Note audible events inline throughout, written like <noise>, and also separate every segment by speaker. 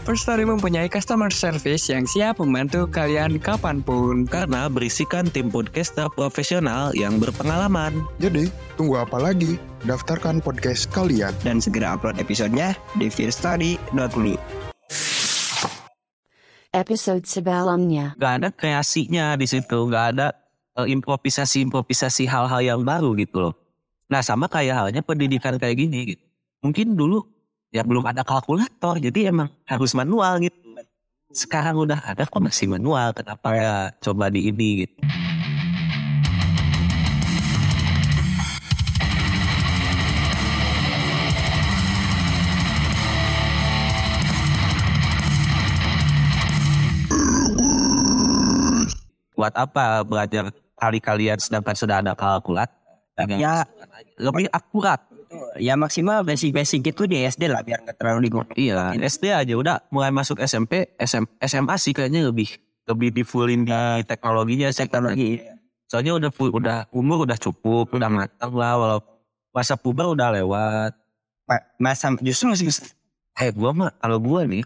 Speaker 1: First Story mempunyai customer service yang siap membantu kalian kapan pun.
Speaker 2: Karena berisikan tim podcaster profesional yang berpengalaman.
Speaker 3: Jadi, tunggu apa lagi? Daftarkan podcast kalian.
Speaker 4: Dan segera upload episodenya di fearstory.me.
Speaker 5: episode sebelumnya.
Speaker 2: Gak ada kreasinya di situ, gak ada eh, improvisasi-improvisasi hal-hal yang baru gitu loh. Nah sama kayak halnya pendidikan kayak gini gitu. Mungkin dulu ya belum ada kalkulator, jadi emang harus manual gitu. Sekarang udah ada kok masih manual, kenapa ya coba di ini gitu. Buat apa belajar kali kalian sedangkan sudah ada kalkulator?
Speaker 4: Ya.
Speaker 2: lebih akurat.
Speaker 4: Ya maksimal basic-basic itu di SD lah biar nggak terlalu digodain.
Speaker 2: Iya, SD aja udah mulai masuk SMP, SM, SMA sih kayaknya lebih lebih di fullin di teknologinya teknologi. Soalnya udah full, udah umur udah cukup, udah matang lah walau masa puber udah lewat.
Speaker 4: Ma- Masa justru masih
Speaker 2: Eh gua mah kalau gua nih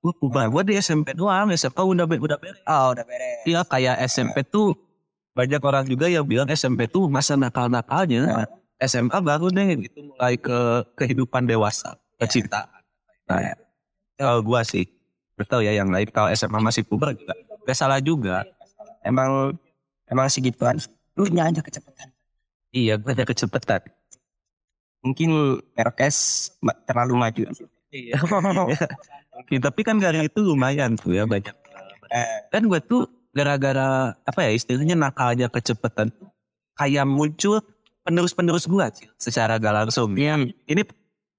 Speaker 2: gua puber gua di SMP doang, SMP udah be- udah beres.
Speaker 4: Oh udah beres.
Speaker 2: Iya kayak SMP tuh banyak orang juga yang bilang SMP tuh masa nakal-nakalnya. SMA baru deh gitu mulai ke kehidupan dewasa, kecintaan. Nah, ya. kalau gua sih betul ya yang lain kalau SMA masih puber juga gak salah juga.
Speaker 4: Emang emang segituan. Lu aja kecepatan.
Speaker 2: Iya, gue ada kecepatan.
Speaker 4: Mungkin ma- terlalu maju.
Speaker 2: Iya. Ya, <laughs> tapi kan gara itu lumayan tuh ya banyak.
Speaker 4: Eh,
Speaker 2: Kan gue tuh gara-gara apa ya istilahnya nakalnya kecepatan kayak muncul penerus-penerus gue sih secara gak langsung.
Speaker 4: Iya.
Speaker 2: Ini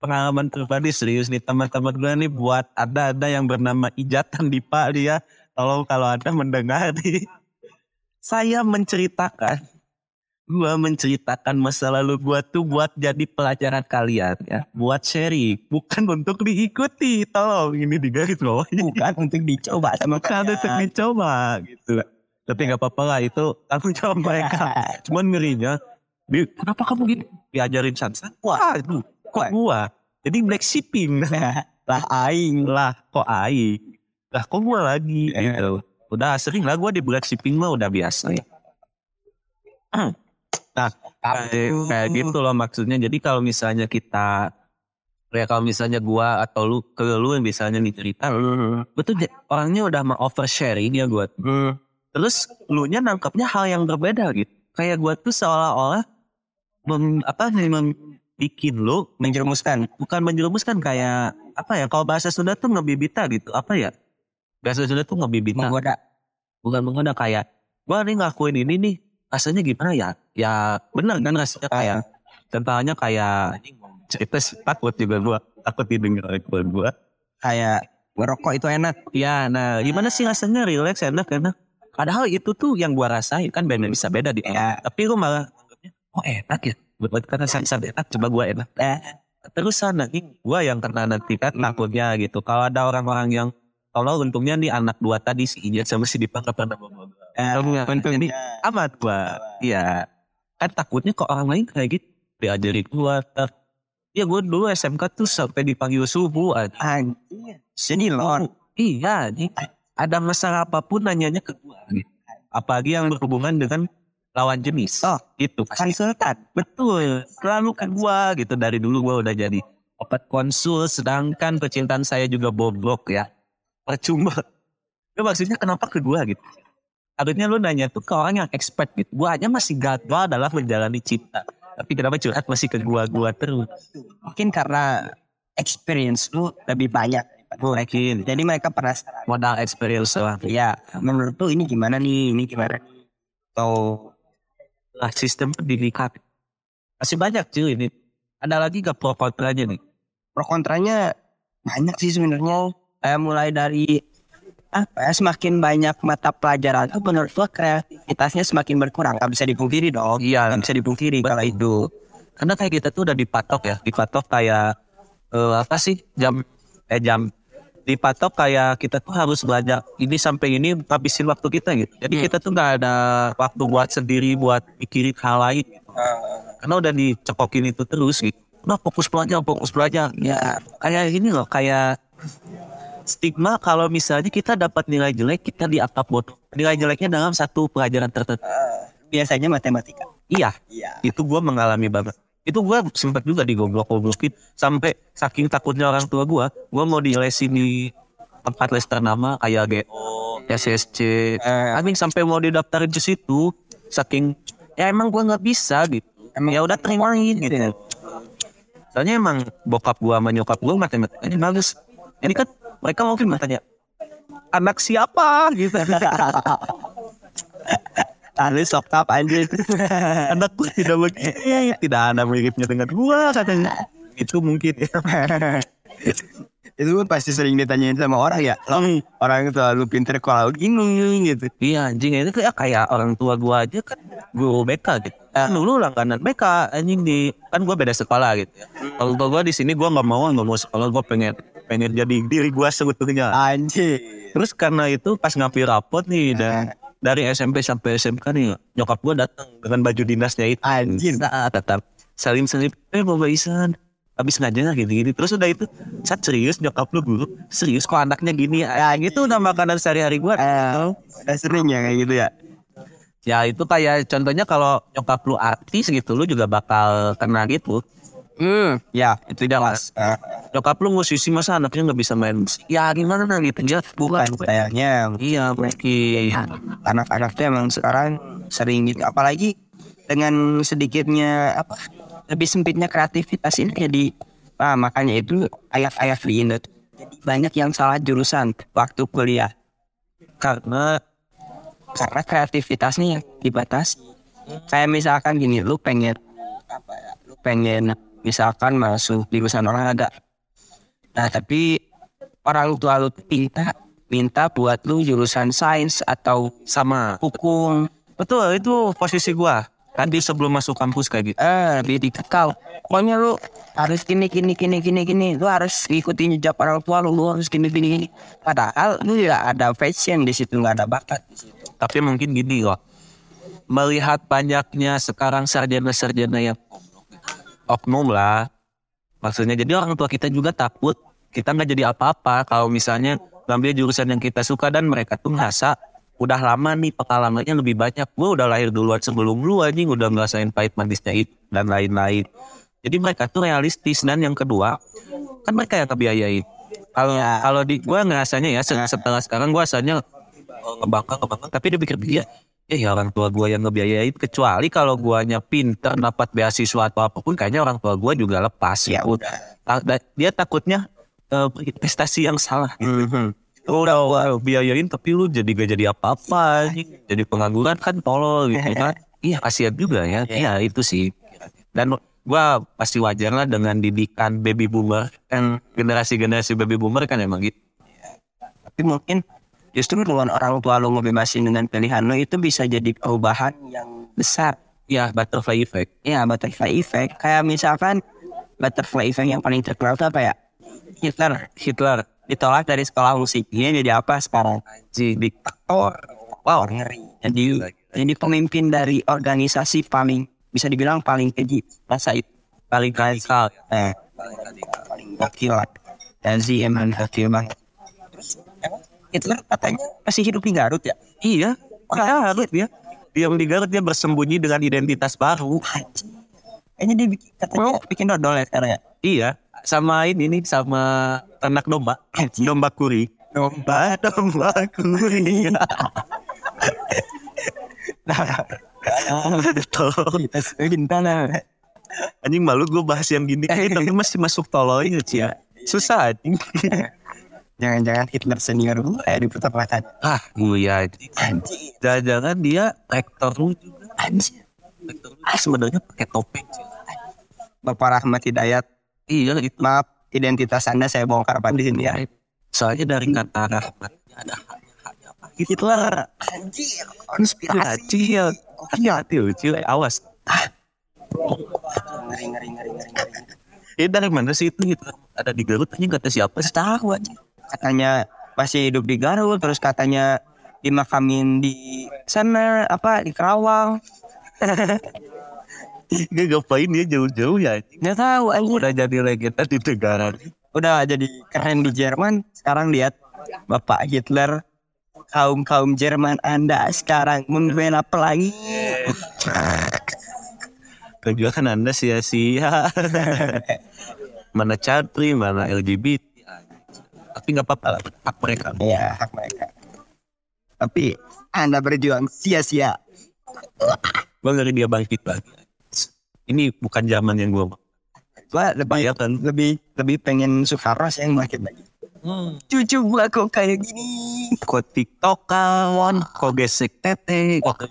Speaker 2: pengalaman pribadi serius nih teman-teman gue nih buat ada-ada yang bernama Ijatan Dipa dia. Tolong kalau ada mendengar nih. <laughs> Saya menceritakan gue menceritakan masa lalu gue tuh buat jadi pelajaran kalian ya buat sharing bukan untuk diikuti tolong ini di garis bawah
Speaker 4: bukan untuk dicoba sama
Speaker 2: bukan untuk dicoba gitu tapi nggak apa-apa lah itu tanggung jawab mereka <laughs> cuman ngerinya "Bi, kenapa kamu gini? Diajarin sansan wah itu kok gua? Jadi black shipping. <laughs>
Speaker 4: Lah aing.
Speaker 2: Lah kok aing? Lah kok gua lagi? Gitu. Udah sering lah gua di black shipping mah udah biasa. Ya nah kayak, kayak gitu loh maksudnya. Jadi kalau misalnya kita ya kalau misalnya gua atau lu ke lu yang misalnya nih cerita betul orangnya udah mau oversharing ya gua. Terus lu nya nangkapnya hal yang berbeda gitu. Kayak gua tuh seolah-olah mem, apa mem- bikin lu
Speaker 4: menjerumuskan.
Speaker 2: bukan menjerumuskan kayak apa ya kalau bahasa Sunda tuh ngebibita gitu apa ya bahasa Sunda tuh ngebibita
Speaker 4: Menggoda.
Speaker 2: bukan menggoda kayak gua nih ngakuin ini nih rasanya gimana ya ya benar kan rasanya kayak contohnya kayak cerita sih, takut juga gua takut didengar oleh keluarga gua
Speaker 4: Kayak ngerokok itu enak.
Speaker 2: ya nah gimana sih rasanya relax enak enak padahal itu tuh yang gua rasain kan beda bisa beda di
Speaker 4: Ya.
Speaker 2: tapi gua malah oh enak ya. Buat kata saya enak. Coba gua enak.
Speaker 4: Eh,
Speaker 2: terus nanti gua yang kena nanti kan takutnya gitu. Kalau ada orang-orang yang kalau untungnya nih anak dua tadi si Ijaz sama si Dipa gak pernah bawa
Speaker 4: eh,
Speaker 2: Jadi amat gua. Iya. Kan takutnya kok orang lain kayak gitu. Diajarin gua ter ya gua dulu SMK tuh sampai dipanggil subuh aja
Speaker 4: anjir. Jadi lor.
Speaker 2: iya nih ada masalah apa pun nanyanya ke gua gitu. apalagi yang berhubungan dengan lawan jenis
Speaker 4: Oh,
Speaker 2: itu
Speaker 4: konsultan.
Speaker 2: Betul, selalu ke gua gitu dari dulu gua udah jadi obat konsul sedangkan kecintaan saya juga bobrok ya. Percuma. Itu maksudnya kenapa ke gua gitu? Harusnya lu nanya tuh ke orang yang expert gitu. Gua aja masih gagal dalam menjalani cinta. Tapi kenapa curhat masih ke gua-gua terus?
Speaker 4: Mungkin karena experience lu lebih banyak.
Speaker 2: Mungkin.
Speaker 4: Jadi mereka penasaran.
Speaker 2: Modal experience lah.
Speaker 4: Ya, menurut lu ini gimana nih? Ini gimana
Speaker 2: atau lah sistem pendidikan masih banyak cuy ini ada lagi gak pro kontranya nih
Speaker 4: Pro kontranya banyak sih sebenarnya. Kayak mulai dari apa ya semakin banyak mata pelajaran itu menurut gua kreativitasnya semakin berkurang. Gak bisa dipungkiri dong.
Speaker 2: iya
Speaker 4: Gak bisa dipungkiri kalau itu.
Speaker 2: karena kayak kita tuh udah dipatok ya dipatok kayak eh, apa sih jam eh jam dipatok kayak kita tuh harus belajar ini sampai ini habisin waktu kita gitu. Jadi kita tuh nggak ada waktu buat sendiri buat mikirin hal lain. Gitu. karena udah dicekokin itu terus gitu. Udah fokus belajar fokus belajar. Ya kayak ini loh kayak stigma kalau misalnya kita dapat nilai jelek kita dianggap bodoh. Nilai jeleknya dalam satu pelajaran tertentu.
Speaker 4: Biasanya matematika.
Speaker 2: iya.
Speaker 4: Iya.
Speaker 2: itu gua mengalami banget itu gua sempat juga digoblok goblokin sampai saking takutnya orang tua gua gua mau dilesin di tempat les ternama kayak GO, SSC, Amin sampai mau didaftarin ke situ saking ya emang gua nggak bisa gitu. Emang ya udah terimain gitu. Soalnya emang bokap gua sama nyokap gua matematikanya bagus. Ini kan mereka mungkin bertanya anak siapa? gitu <laughs>
Speaker 4: Tadi sokap anjir.
Speaker 2: anak gue tidak begitu tidak ada miripnya dengan gua katanya. Itu mungkin. <laughs>
Speaker 4: Itu pun pasti sering ditanyain sama orang ya. Lo orang itu terlalu pinter kalau gini gitu.
Speaker 2: iya anjing. Itu kayak kayak orang tua gua aja kan guru BK gitu. Eh, dulu langganan BK anjing di kan gua beda sekolah gitu ya. Tua gua di sini gua nggak mau nggak mau sekolah. Gua pengen pengen jadi diri gua sebetulnya.
Speaker 4: Anjir.
Speaker 2: terus karena itu pas ngambil rapot nih dan dari SMP sampai SMK nih nyokap gua datang dengan baju dinasnya itu.
Speaker 4: Anjir.
Speaker 2: tetap salim salim eh bapak Isan habis ngajar gitu gini terus udah itu saat serius? Nyokap lu guru serius kok anaknya gini? Ya gitu udah makanan sehari-hari gua.
Speaker 4: Eh, udah sering ya kayak gitu ya.
Speaker 2: ya itu kayak contohnya kalau nyokap lu artis gitu lu juga bakal kena gitu
Speaker 4: Hmm, ya itu jelas. Eh,
Speaker 2: nyokap lu musisi masa anaknya nggak bisa main musik. Ya gimana gitu ya
Speaker 4: bukan. Sayangnya
Speaker 2: iya mungkin
Speaker 4: anak-anak tuh emang sekarang sering gitu. Apalagi dengan sedikitnya apa lebih sempitnya kreativitas ini jadi ah, makanya itu ayat-ayat di Indo jadi banyak yang salah jurusan waktu kuliah. Karena karena kreativitasnya yang dibatasi. Kayak misalkan gini lu pengen apa ya lu pengen misalkan masuk jurusan olahraga nah tapi orang tua lu minta minta buat lu jurusan sains atau
Speaker 2: sama.
Speaker 4: hukum.
Speaker 2: Betul itu posisi gua. Tadi sebelum masuk kampus kayak gitu.
Speaker 4: Eh lebih dikekal pokoknya lu harus gini gini gini gini gini. Lu harus ikutin jejak orang tua lu lu harus gini gini gini. Padahal lu ya ada passion di situ nggak ada bakat di situ.
Speaker 2: Tapi mungkin gini loh melihat banyaknya sekarang sarjana-sarjana yang oknum lah. Maksudnya jadi orang tua kita juga takut kita nggak jadi apa-apa kalau misalnya ngambil jurusan yang kita suka dan mereka tuh ngerasa udah lama nih pengalamannya lebih banyak. Gue udah lahir duluan sebelum lu anjing udah ngerasain pahit manisnya itu dan lain-lain. Jadi mereka tuh realistis. Dan yang kedua kan mereka yang kebiayain kalau
Speaker 4: Ya.
Speaker 2: kalau di gue ngerasanya ya se- setelah sekarang gue rasanya oh, ngebangga tapi dia pikir dia ya, ya orang tua gue yang ngebiayain kecuali kalau guanya pinter dapat beasiswa atau apa pun kayaknya orang tua gue juga lepas
Speaker 4: ya udah.
Speaker 2: Ta- da- dia takutnya eh, investasi yang salah gitu.
Speaker 4: Mhm.
Speaker 2: udah wah, biayain tapi lu jadi gak jadi apa-apa jadi pengangguran kan tolol gitu kan. <laughs> Iya kasihan juga ya. Iya. Itu sih. Dan gua pasti wajar lah dengan didikan baby boomer kan. Generasi-generasi baby boomer kan emang gitu.
Speaker 4: Tapi mungkin justru dengan orang tua lu ngebebasin dengan pilihan lu itu bisa jadi perubahan yang besar.
Speaker 2: Ya butterfly effect.
Speaker 4: Ya butterfly effect. Kayak misalkan butterfly effect yang paling terkenal itu apa ya? Hitler.
Speaker 2: Hitler.
Speaker 4: Ditolak dari sekolah musik. Dia jadi apa sekarang?
Speaker 2: Si
Speaker 4: diktator wow ngeri. Jadi jadi pemimpin dari organisasi paling bisa dibilang paling keji. Masa itu?
Speaker 2: Paling radikal.
Speaker 4: Eh paling gokil lah. Dan si emang gokil banget Hitler katanya masih hidup di Garut ya?
Speaker 2: Iya makanya harus dia yang di Garut dia bersembunyi dengan identitas baru.
Speaker 4: Kayaknya dia bikin katanya bikin dodol ya sekarang ya?
Speaker 2: Iya sama ini nih sama ternak domba. Domba kuri.
Speaker 4: Domba. <laughs> Domba kuri. <laughs>
Speaker 2: Tolong
Speaker 4: gimana
Speaker 2: anjing malu gue bahas yang gini. <laughs> Tapi masih masuk tolol ya susah anjing
Speaker 4: Jangan-jangan Hitler senior gue di pertempuran.
Speaker 2: Ah, gue ya.
Speaker 4: Anjir.
Speaker 2: Jangan-jangan dia rektor lu juga.
Speaker 4: Anjir.
Speaker 2: Rektor lu ah, sebenarnya pakai topeng.
Speaker 4: Bapak Rahmat Hidayat.
Speaker 2: Iya, itu.
Speaker 4: Maaf, identitas Anda saya bongkar pada di sini ya.
Speaker 2: Soalnya dari kata rahmatnya ada apa?
Speaker 4: Hitler. Anjir. Konspirasi.
Speaker 2: Kecil. Hati-hati lu, cile. Awas.
Speaker 4: Ngeri, ngeri, ngeri, ngeri, ngeri.
Speaker 2: Ini dari mana sih itu gitu? Ada di Garut aja kata siapa sih?
Speaker 4: Tahu aja. Katanya masih hidup di Garut, terus katanya dimakamin di sana apa di Kerawang. <laughs>
Speaker 2: Gak ngapain dia jauh-jauh ya?
Speaker 4: Nggak tahu anjir.
Speaker 2: Udah jadi legenda di negara.
Speaker 4: Udah jadi keren di Jerman. Sekarang lihat Bapak Hitler kaum kaum Jerman Anda sekarang membela pelangi.
Speaker 2: Dan juga kan anda sia-sia. <laughs> mana catri, mana LGBT. Tapi nggak apa-apa lah, hak mereka.
Speaker 4: Ya hak mereka. Tapi Anda berjuang sia-sia.
Speaker 2: Gue ngeri dia bangkit lagi. Ini bukan zaman yang gue.
Speaker 4: Gua lebih
Speaker 2: Bayangkan.
Speaker 4: lebih lebih pengen Soekarno sih yang bangkit lagi. Cucu gua kok kayak gini.
Speaker 2: Kok TikTok kawan, kok gesek tete. Kok...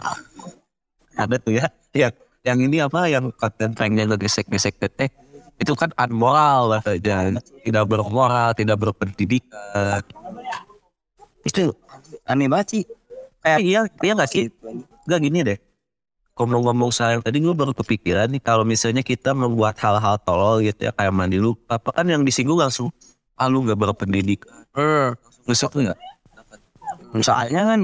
Speaker 2: Ada tuh ya. Yang, yang ini apa, yang konten pranknya lo gesek-gesek tete. Itu kan unmoral lah saja. Tidak bermoral, tidak berpendidikan.
Speaker 4: Itu aneh banget sih.
Speaker 2: Eh, iya, iya gak sih? Gak gini deh. Ngomong-ngomong soal tadi gue baru kepikiran nih kalau misalnya kita membuat hal-hal tolol gitu ya kayak mandi lupa apa kan yang disinggung langsung ah lu gak berpendidikan. Eh, besok tuh gak?
Speaker 4: Soalnya kan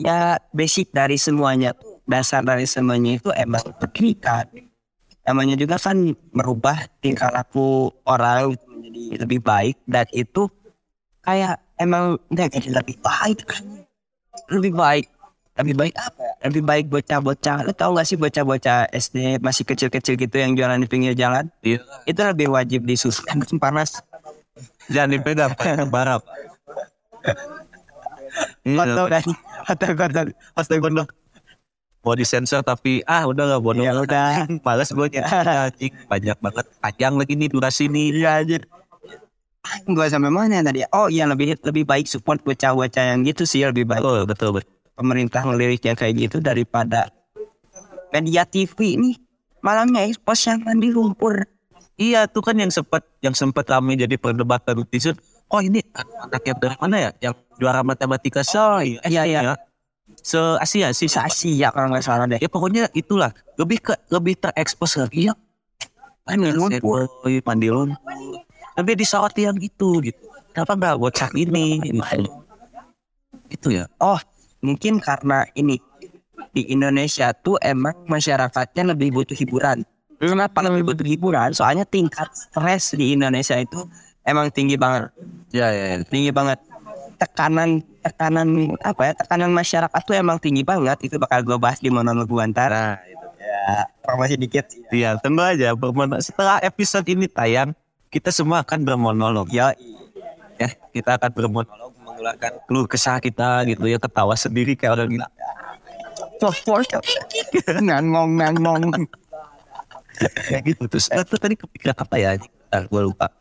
Speaker 4: ya basic dari semuanya tuh dasar dari semuanya itu emang pendidikan. Namanya juga kan merubah tingkah laku orang menjadi lebih baik dan itu kayak emang udah jadi lebih baik kan. Lebih baik. Lebih baik apa? ya? Lebih baik bocah-bocah. Lo tau gak sih bocah-bocah SD masih kecil-kecil gitu yang jualan di pinggir jalan?
Speaker 2: Iya.
Speaker 4: Itu lebih wajib disusukan <laughs> musim panas.
Speaker 2: Jangan dipegang, Pak. Barap.
Speaker 4: Kotor kan? Kotor-kotor.
Speaker 2: Astaga, mau disensor tapi ah udah gak bodoh
Speaker 4: Ya udah.
Speaker 2: males gue anjing banyak banget panjang lagi nih durasi nih
Speaker 4: Iya anjir. Gua sampai mana tadi? Oh iya lebih lebih baik support bocah-bocah yang gitu sih lebih baik.
Speaker 2: betul betul betul
Speaker 4: Pemerintah ngeliriknya kayak gitu daripada media TV ini malamnya expose yang mandi lumpur.
Speaker 2: iya tuh kan yang sempat yang sempat ramai jadi perdebatan netizen oh ini anak yang dari mana ya yang juara matematika se
Speaker 4: Iya iya.
Speaker 2: Se Asia sih
Speaker 4: Bisa Asia kalau nggak salah deh.
Speaker 2: ya pokoknya itulah lebih ke lebih terekspos lagi ya mandi
Speaker 4: lumpur.
Speaker 2: boy mandi lumpur tapi disoroti yang gitu gitu kenapa nggak bocah ini itu ya
Speaker 4: Oh mungkin karena ini di Indonesia tuh emang masyarakatnya lebih butuh hiburan. Kenapa lebih butuh hiburan? Soalnya tingkat stres di Indonesia itu emang tinggi banget.
Speaker 2: ya ya, ya.
Speaker 4: tinggi banget tekanan tekanan apa ya tekanan masyarakat tuh emang tinggi banget itu bakal gue bahas di monolog gue ntar
Speaker 2: nah itu
Speaker 4: ya promosi dikit
Speaker 2: Iya, tunggu aja. Setelah episode ini tayang, kita semua akan bermonolog.
Speaker 4: ya
Speaker 2: Ya, kita akan bermonolog mengeluarkan keluh kesah kita gitu ya, ketawa sendiri kayak orang gila. <laughs>
Speaker 4: ngomong ngomong
Speaker 2: Kayak gitu terus. Eh, tuh tadi kepikiran apa ya? Gue lupa.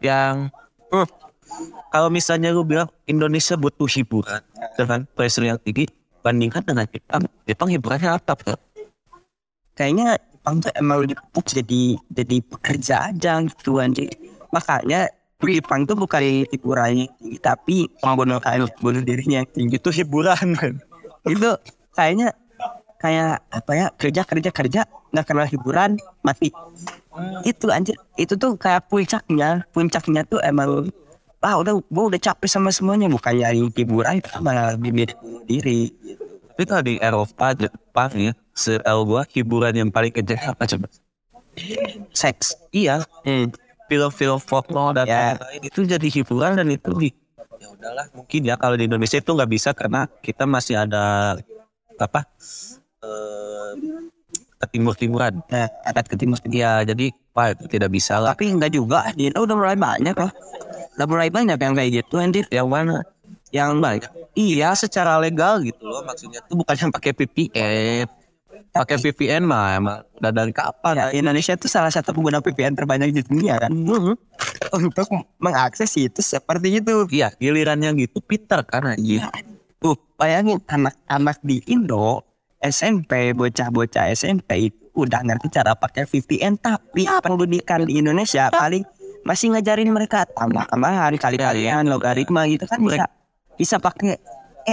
Speaker 2: Yang hmm, kalau misalnya lu bilang Indonesia butuh hiburan dengan pressure yang tinggi, bandingkan dengan Jepang. Jepang hiburannya apa? Bro?
Speaker 4: kayaknya Jepang tuh emang fokus jadi jadi pekerja aja gitu anjir makanya Jepang tuh bukan hiburannya tinggi tapi membunuh kayak bunuh dirinya yang tinggi
Speaker 2: Itu hiburan kan?
Speaker 4: itu kayaknya kayak apa ya kerja kerja kerja nggak kenal hiburan mati itu anjir itu tuh kayak puncaknya puncaknya tuh emang ah udah gua udah capek sama semuanya. Bukan nyari hiburan malah lebih diri
Speaker 2: Tapi kalau di Eropa, Jepang ya, se-el gua hiburan yang paling kenceng apa coba?
Speaker 4: seks.
Speaker 2: Iya,
Speaker 4: hmm.
Speaker 2: film-film folklore dan
Speaker 4: Ya.
Speaker 2: lain-lain itu jadi hiburan dan itu di ya udahlah mungkin ya kalau di Indonesia itu nggak bisa karena kita masih ada apa eh ketimur-timuran
Speaker 4: nah adat ke timur
Speaker 2: ya jadi wah itu tidak bisa lah.
Speaker 4: Tapi enggak juga. Di udah mulai banyak lah mulai banyak yang kayak gitu anjir.
Speaker 2: Yang mana?
Speaker 4: Yang
Speaker 2: baik iya secara legal gitu loh maksudnya. Tuh bukan yang pakai VPN pakai VPN mah emang udah dari kapan?
Speaker 4: Ya, Indonesia itu salah satu pengguna VPN terbanyak di dunia kan. Untuk mengakses itu seperti itu.
Speaker 2: iya gilirannya gitu Peter kan aja
Speaker 4: Tuh, bayangin anak-anak di Indo, SMP, bocah-bocah SMP itu udah ngerti cara pakai VPN, tapi pendidikan di Indonesia paling masih ngajarin mereka tambah-tambahan, kali-kalian, logaritma gitu kan bisa bisa pakai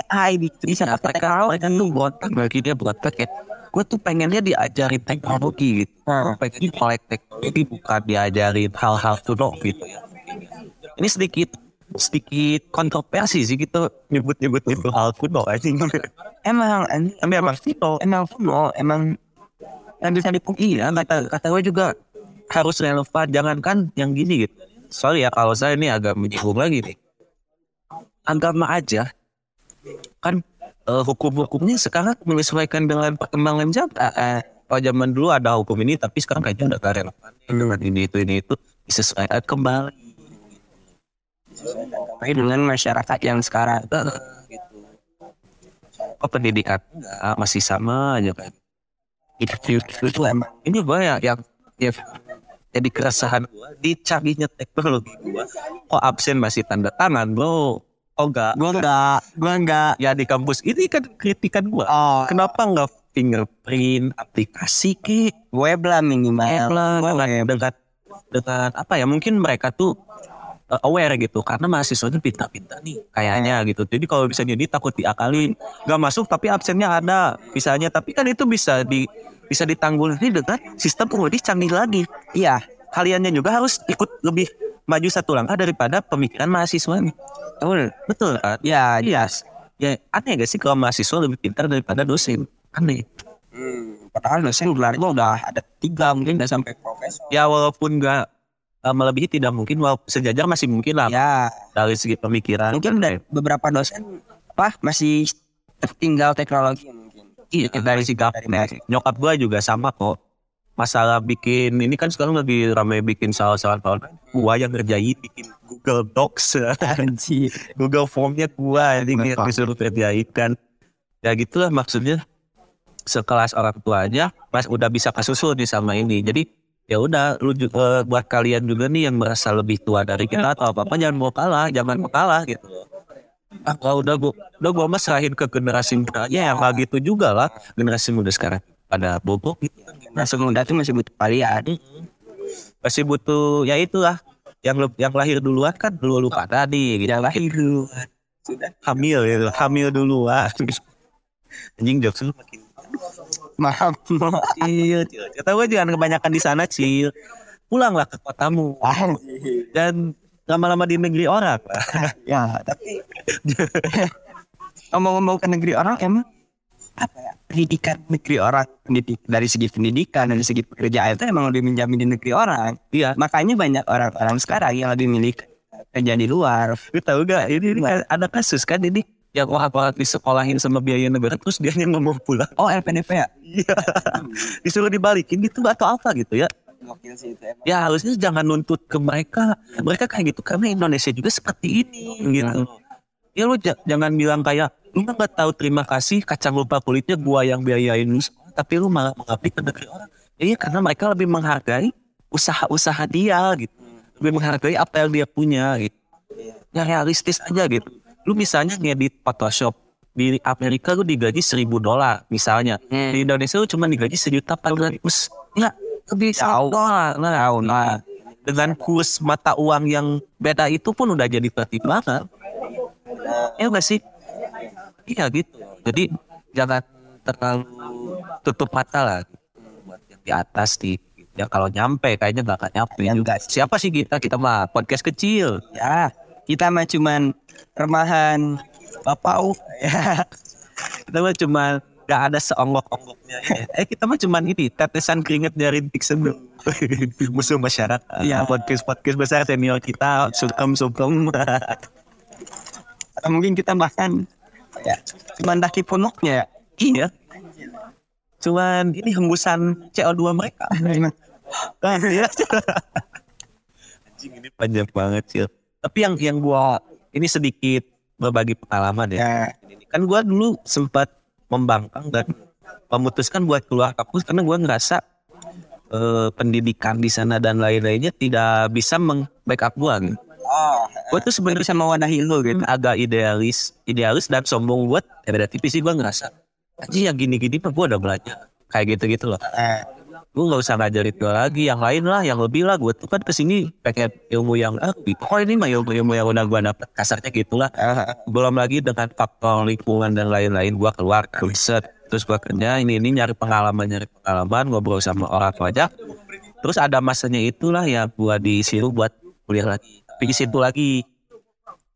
Speaker 4: AI gitu, bisa pakai
Speaker 2: mereka mereka tuh botak bagi dia botak ya gue tuh pengennya diajarin teknologi gitu.
Speaker 4: Hmm.
Speaker 2: pengen kolek teknologi bukan diajarin hal-hal kuno gitu. Ya ini sedikit sedikit kontroversi sih gitu nyebut-nyebut itu hal kuno aja
Speaker 4: emang
Speaker 2: emang kuno
Speaker 4: emang kuno, emang
Speaker 2: yang bisa dipungkiri ya kata kata gue juga harus relevan jangankan yang gini gitu sorry ya kalau saya ini agak menyinggung lagi nih agama aja kan eh, hukum-hukumnya sekarang menyesuaikan dengan perkembangan zaman eh, kalau zaman dulu ada hukum ini tapi sekarang kayaknya udah gak relevan dengan ini itu ini itu disesuaikan kembali
Speaker 4: tapi dengan masyarakat yang sekarang.
Speaker 2: gitu. Oh pendidikan masih sama aja kan. Itu, itu, itu emang ini ya yang ya, jadi keresahan gue dicarinya teknologi gue kok absen masih tanda tangan bro? Oh enggak
Speaker 4: Gua enggak, gua enggak.
Speaker 2: ya di kampus ini kan kritikan gue
Speaker 4: Oh,
Speaker 2: kenapa enggak fingerprint aplikasi ke
Speaker 4: web lah minimal.
Speaker 2: lah.
Speaker 4: Web.
Speaker 2: dengan, dengan dengan apa ya mungkin mereka tuh uh, aware gitu. Karena mahasiswanya pintar-pintar nih kayaknya gitu. Jadi kalau bisa jadi takut diakalin. Nggak masuk tapi absennya ada. Misalnya tapi kan itu bisa di bisa ditanggulangi dengan sistem penguji canggih lagi.
Speaker 4: Iya,
Speaker 2: kaliannya juga harus ikut lebih maju satu langkah daripada pemikiran mahasiswa
Speaker 4: betul.
Speaker 2: betul kan
Speaker 4: Ya,
Speaker 2: iya. Ya aneh gak sih kalau mahasiswa lebih pintar daripada dosen? Aneh.
Speaker 4: Hmm, padahal dosen gelarnya udah ada tiga mungkin udah sampai profesor.
Speaker 2: ya walaupun nggak uh, melebihi tidak mungkin walaupun sejajar masih mungkin lah.
Speaker 4: Ya,
Speaker 2: dari segi pemikiran.
Speaker 4: Mungkin dari beberapa dosen apa masih tertinggal teknologi.
Speaker 2: Iya dari segi nyokap gua juga sama kok. Masalah bikin ini kan sekarang lagi ramai bikin salah-salah tahun. Gua yang ngerjain bikin Google Docs. <laughs> Google Formnya gua yang disuruh kerjain kan. Ya gitulah maksudnya. Sekelas orang tuanya mas udah bisa kasusul nih sama ini. Jadi ya udah lu juga buat kalian juga nih yang merasa lebih tua dari kita atau apa apa jangan mau kalah jangan mau kalah gitu ah kalau udah gua udah gua mah serahin ke generasi muda yang nggak gitu juga lah generasi muda sekarang pada bobok gitu
Speaker 4: Masuk muda tuh masih butuh kalian.
Speaker 2: masih butuh ya itulah yang yang lahir duluan kan dulu lu pada nih gitu.
Speaker 4: Tidak lahir duluan. Sudah.
Speaker 2: hamil ya hamil duluan anjing jokes lu makin
Speaker 4: Maaf.
Speaker 2: Cil, cil. Kata gue jangan kebanyakan di sana, Cil. Pulanglah ke kotamu. Dan lama-lama di negeri orang. <laughs>
Speaker 4: ya, tapi <laughs> ngomong-ngomong ke negeri orang emang apa ya pendidikan negeri orang pendidik dari segi pendidikan dari segi pekerjaan itu emang lebih menjamin di negeri orang
Speaker 2: Iya.
Speaker 4: makanya banyak orang-orang sekarang yang lebih milih kerja di luar
Speaker 2: Lu tahu gak? Ini, ini ada kasus kan ini yang orang-orang disekolahin sama biaya negara terus dia yang ngomong pulang.
Speaker 4: oh LPDP ya
Speaker 2: Iya. <laughs> Disuruh dibalikin gitu atau apa gitu ya.
Speaker 4: Gokil sih itu emang.
Speaker 2: Ya harusnya jangan nuntut ke mereka. Mereka kayak gitu karena Indonesia juga seperti ini gitu. Ya lu ja- jangan bilang kayak lu nggak tahu terima kasih kacang lupa kulitnya gua yang biayain lu tapi lu malah mengabdi ke negeri orang. Ya, iya karena mereka lebih menghargai usaha-usaha dia gitu. Lebih menghargai apa yang dia punya gitu. Ya realistis aja gitu. Lu misalnya ngedit Photoshop di Amerika lu digaji seribu dolar misalnya.
Speaker 4: Hmm.
Speaker 2: Di Indonesia lu cuma digaji sejuta empat ratus. Ya lebih
Speaker 4: Jauh.
Speaker 2: dolar. Nah, nah, dengan kurs mata uang yang beda itu pun udah jadi pertimbangan. Ya nggak sih? Iya gitu. Jadi jangan terlalu tutup mata lah buat yang di atas di ya kalau nyampe kayaknya nggak akan nyampe
Speaker 4: Ya, enggak.
Speaker 2: Siapa sih kita? Kita mah podcast kecil.
Speaker 4: ya kita mah cuman remahan bapau <laughs> ya
Speaker 2: Kita mah cuma nggak ada seonggok-onggoknya. eh kita mah cuma ini tetesan keringet dari rintik sedang <laughs> musuh masyarakat.
Speaker 4: Iya.
Speaker 2: podcast podcast besar senior kita sungkem.
Speaker 4: atau <laughs> mungkin kita bahkan ya cuman daki punuknya ya
Speaker 2: iya. Cuman ini hembusan CO2 mereka. Kan ya. Anjing ini panjang banget sih. Tapi yang yang gua ini sedikit berbagi pengalaman ya.
Speaker 4: ya
Speaker 2: Ini kan gua dulu sempat membangkang dan memutuskan buat keluar kampus karena gue ngerasa eh, pendidikan di sana dan lain-lainnya tidak bisa meng-backup gue. Gue tuh sebenarnya
Speaker 4: bisa mewadahi lu gitu
Speaker 2: agak idealis, idealis dan sombong buat ya beda tipis sih gue ngerasa. Anjing yang gini-gini mah gue udah belajar kayak gitu-gitu loh.
Speaker 4: Eh,
Speaker 2: Gue nggak usah ngajarin gue lagi yang lain lah, yang lebih lah. Gue tuh kan ke sini pengen ilmu yang ah, oh ini mah ilmu-ilmu yang udah gue dapet. Kasarnya gitulah. belum lagi dengan faktor lingkungan dan lain-lain. Gua keluar riset. Terus gua kerja ini ini nyari pengalaman nyari pengalaman. Ngobrol sama orang banyak terus ada masanya itulah ya gua disuruh buat kuliah lagi. Tapi di situ lagi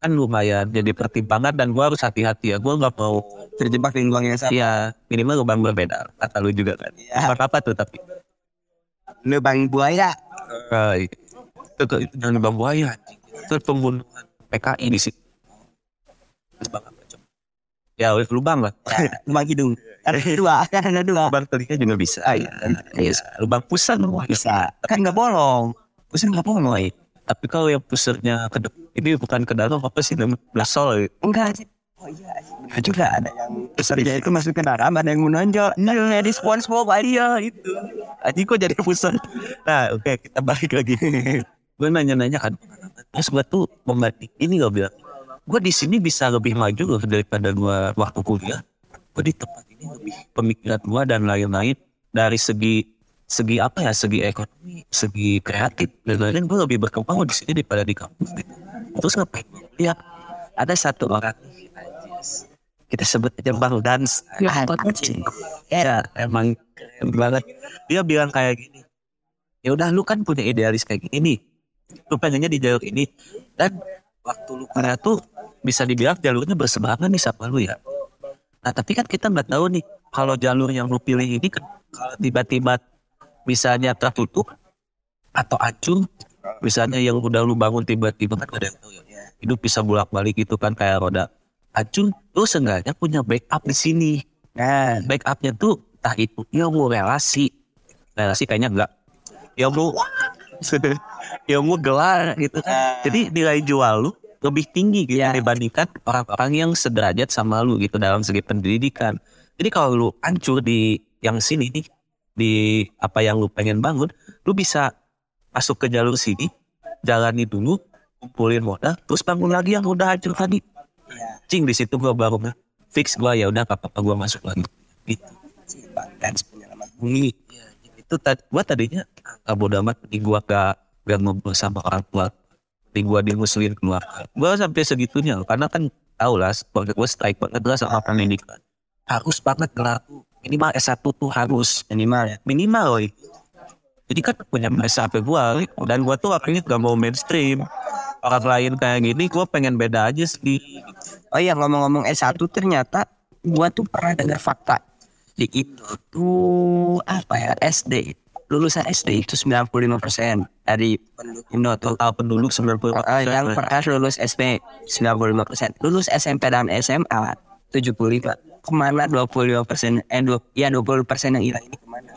Speaker 2: kan lumayan jadi pertimbangan dan gua harus hati-hati ya. Gua nggak mau
Speaker 4: terjebak di lubang yang sama.
Speaker 2: Ya minimal lubang berbeda kata lu juga kan. Apa apa tuh tapi
Speaker 4: lubang buaya
Speaker 2: eh, itu itu jangan lubang buaya itu pembunuhan PKI di situ lubang apa coba ya lubang lah
Speaker 4: lubang hidung ada dua kan ada dua
Speaker 2: lubang telinga juga bisa.
Speaker 4: Ah.
Speaker 2: Lubang pusat wah,
Speaker 4: bisa kan nggak bolong
Speaker 2: Pusat nggak bolong. Tapi kalau yang pusatnya ke depan, ini bukan ke dalam apa sih namanya blasol.
Speaker 4: enggak sih oh iya bener juga ada yang besarnya itu masuk ke dalam ada yang menonjol nah di SpongeBob
Speaker 2: Iya itu. Aji kok jadi pusat. Nah oke kita balik lagi. <laughs> gue nanya-nanya kan. Terus gue tuh membanding ini gak bilang. Gue di sini bisa lebih maju loh daripada gue waktu kuliah. Gue di tempat ini lebih pemikiran gue dan lain-lain dari segi segi apa ya segi ekonomi segi kreatif dan lain-lain gue lebih berkembang di sini daripada di kampus gitu. terus ngapain ya ada satu orang kita sebut aja bang Dans. Anjing. Ya emang keren banget. Dia bilang kayak gini ya udah lu kan punya idealis kayak gini. Nih lu pengennya di jalur ini. Dan waktu lu kuliah tuh bisa dibilang jalurnya berseberangan nih sama lu ya. Nah tapi kan kita nggak tahu nih kalau jalur yang lu pilih ini kan kalau tiba-tiba misalnya tertutup atau hancur misalnya yang udah lu bangun tiba-tiba kan gak ada yang tahu ya hidup bisa bolak-balik gitu kan kayak roda hancur lu seenggaknya punya backup di sini.
Speaker 4: Nah.
Speaker 2: Backupnya tuh entah itu ilmu relasi. Relasi kayaknya enggak. Ilmu ilmu <laughs> gelar gitu kan. Jadi nilai jual lu lebih tinggi gitu dibandingkan orang-orang yang sederajat sama lu gitu dalam segi pendidikan. Jadi kalau lu hancur di yang sini nih di apa yang lu pengen bangun lu bisa masuk ke jalur sini jalani dulu kumpulin modal terus bangun lagi yang udah hancur tadi cing di situ gua baru fix gua ya udah apa apa gua masuk lagi. Gitu.
Speaker 4: Dan penyelamat bumi
Speaker 2: itu tadi gua tadinya ah, bodo amat di gua gak gak ngobrol sama orang tua. Di gua dimusuhin keluar gua sampai segitunya karena kan tau lah gua strike banget lah sama pendidikan. Harus banget gelar minimal S1 tuh harus.
Speaker 4: Minimal ya?
Speaker 2: Minimal loh jadi kan punya S1 gua dan gua tuh akhirnya gak mau mainstream orang lain kayak gini gua pengen beda aja sih.
Speaker 4: Oh iya ngomong-ngomong S1 ternyata gua tuh pernah dengar fakta. Di Indo tuh apa ya SD lulusan SD itu 95% dari penduduk. Indo
Speaker 2: total penduduk 90
Speaker 4: Ah, yang pernah lulus SP 95% lulus SMP dan SMA 75 ke mana 25 persen eh dua, ya 20 persen yang hilang ini ke mana?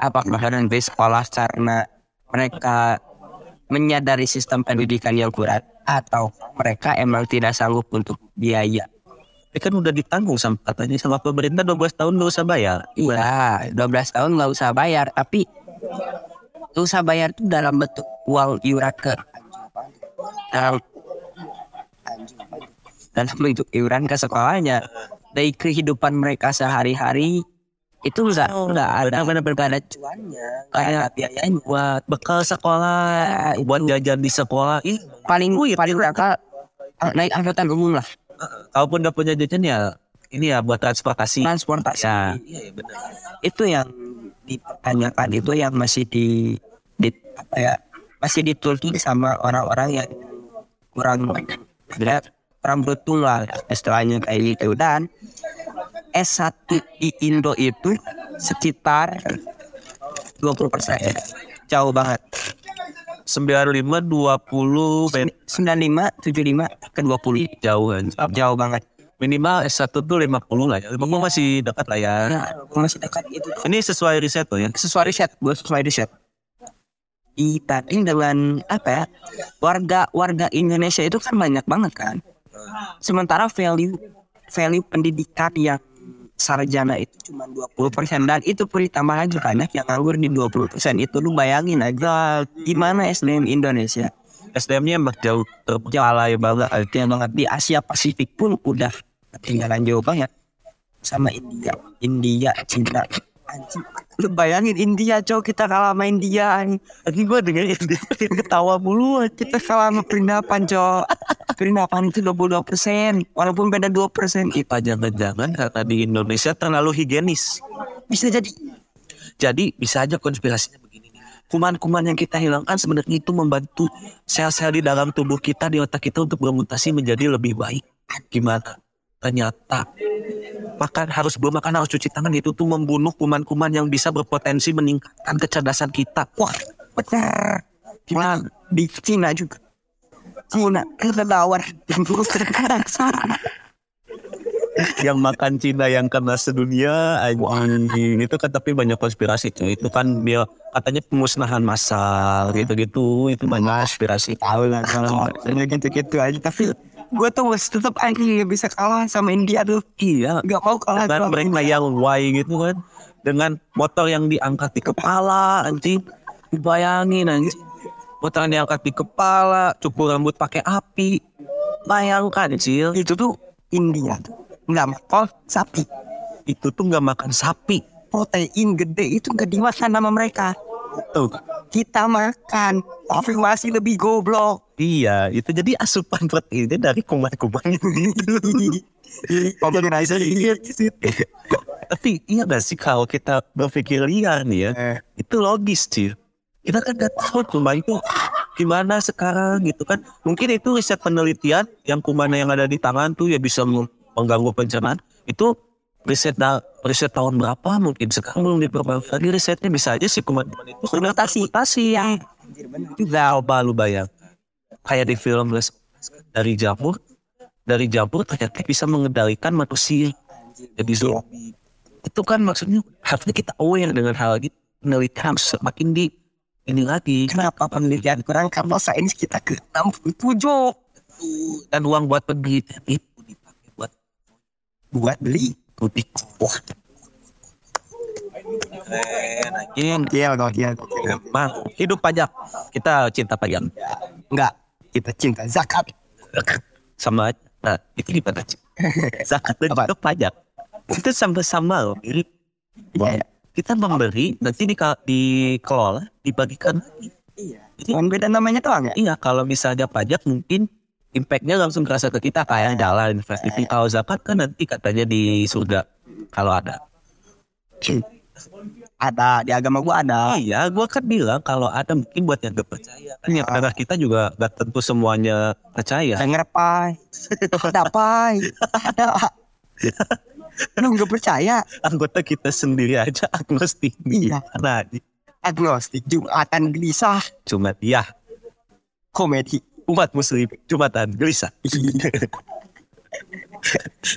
Speaker 4: Apakah nanti sekolah karena mereka menyadari sistem pendidikan yang kurang atau mereka emang tidak sanggup untuk biaya
Speaker 2: Ini kan udah ditanggung sama katanya sama pemerintah 12 tahun gak usah bayar.
Speaker 4: Iya, 12 tahun nggak usah bayar, tapi nggak usah bayar itu dalam bentuk uang iuran ke dalam dalam bentuk iuran ke sekolahnya dari kehidupan mereka sehari-hari itu nggak nggak ada benar-benar ada cuannya kayak biayanya.
Speaker 2: Buat bekal sekolah, buat jajan di sekolah. Ih,
Speaker 4: paling paling mereka naik angkutan umum lah.
Speaker 2: Kalaupun gak punya jajan ya ini ya buat transportasi.
Speaker 4: transportasi.
Speaker 2: Ya,
Speaker 4: itu yang dipertanyakan itu yang masih di, di apa ya masih dituntut sama orang-orang yang kurang kurang beruntung lah istilahnya kayak gitu. Dan S1 di Indo itu sekitar 20 persen. Jauh banget.
Speaker 2: 95 20 ben
Speaker 4: 95 75 ke 20
Speaker 2: jauh kan.
Speaker 4: jauh banget.
Speaker 2: Minimal S1 tuh 50 lah ya. 50 masih dekat lah ya.
Speaker 4: nah masih dekat itu.
Speaker 2: Ini sesuai riset tuh ya.
Speaker 4: sesuai riset gue sesuai riset. Dibanding dengan apa ya warga warga Indonesia itu kan banyak banget kan. Sementara value value pendidikan yang sarjana itu cuma 20% dan itu pun ditambah lagi banyak yang nganggur di 20% itu. Lu bayangin aja gimana SDM Indonesia?
Speaker 2: SDM-nya emang jauh terpalai banget.
Speaker 4: artinya banget di Asia Pasifik pun udah ketinggalan jauh banget sama India India Cina Anjing, lu bayangin India cow kita kalah sama India.
Speaker 2: Lagi gue dengerin dia ketawa mulu
Speaker 4: kita kalah sama perindapan cow perindapan itu 22 persen walaupun beda 2 persen
Speaker 2: Apa jangan-jangan karena di Indonesia terlalu higienis.
Speaker 4: bisa jadi
Speaker 2: Jadi bisa aja konspirasinya begini. nih. Kuman-kuman yang kita hilangkan sebenarnya itu membantu sel-sel di dalam tubuh kita di otak kita untuk bermutasi menjadi lebih baik. Gimana? Ternyata makan harus makan harus cuci tangan itu tuh membunuh kuman-kuman yang bisa berpotensi meningkatkan kecerdasan kita. Wah,
Speaker 4: benar. Gimana? Di Cina juga. Cina kelelawar yang terus sana
Speaker 2: yang makan Cina yang kena sedunia anjing. Itu kan tapi banyak konspirasi cuy. itu kan dia katanya pemusnahan massal gitu-gitu. Itu banyak konspirasi.
Speaker 4: Tahu lah kalau gitu-gitu aja. Tapi gue tuh masih tetap anjing nggak bisa kalah sama India tuh.
Speaker 2: Iya.
Speaker 4: Nggak mau kalah sama
Speaker 2: mereka yang Y gitu kan. Dengan motor yang diangkat di kepala anjing. Bayangin anjing. Motor yang diangkat di kepala cukur rambut pakai api. Bayangkan cil.
Speaker 4: Itu tuh India tuh. Nggak makan sapi.
Speaker 2: Itu tuh nggak makan sapi.
Speaker 4: Protein gede itu nggak dimakan sama mereka
Speaker 2: tuh.
Speaker 4: Kita makan. Tapi masih lebih goblok.
Speaker 2: Iya itu jadi asupan proteinnya dari kuman-kuman itu
Speaker 4: organizer
Speaker 2: tapi iya gak sih kalau kita berpikir liar nih ya? Itu logis sih kita kan gak tahu kuman itu gimana sekarang gitu kan. Mungkin itu riset penelitian yang kuman yang ada di tangan tuh ya bisa meng- mengganggu pencernaan. Itu riset da- riset tahun berapa? Mungkin sekarang belum diperbarui lagi risetnya. Bisa aja sih kuman-kuman itu sudah mutasi yang coba lu bayang kayak di film Les- dari jamur dari jamur ternyata bisa mengendalikan manusia. Jadi zombie. Itu kan maksudnya harusnya kita aware dengan hal gitu penelitian semakin di ini lagi.
Speaker 4: Kenapa penelitian kurang? Karena sains kita ke 67
Speaker 2: dan uang buat penelitian itu dipakai buat
Speaker 4: buat beli
Speaker 2: wah keren anjing
Speaker 4: iya dong iya.
Speaker 2: Emang hidup pajak. Kita cinta pajak.
Speaker 4: Enggak. Kita cinta zakat.
Speaker 2: Sama nah itu gimana <laughs> zakat dan juga pajak. Itu sama-sama loh mirip
Speaker 4: iya.
Speaker 2: Kita memberi nanti di, dikelola dibagikan lagi.
Speaker 4: Cuman beda namanya doang ya?
Speaker 2: Iya, kalau misalnya pajak mungkin impactnya langsung terasa ke kita kayak jalan infrastruktur. Kalau zakat kan nanti katanya di surga kalau ada.
Speaker 4: ada di agama gua ada
Speaker 2: Iya, gua kan bilang kalau ada mungkin buat yang gak percaya. Kan yang karena kita juga gak tentu semuanya percaya.
Speaker 4: denger pai ada pai ada <laughs> lu nggak percaya
Speaker 2: Anggota kita sendiri aja agnostik.
Speaker 4: Iya.
Speaker 2: Nah,
Speaker 4: agnostik jumatan gelisah
Speaker 2: cuma dia
Speaker 4: komedi
Speaker 2: umat muslim jumatan gelisah. <laughs>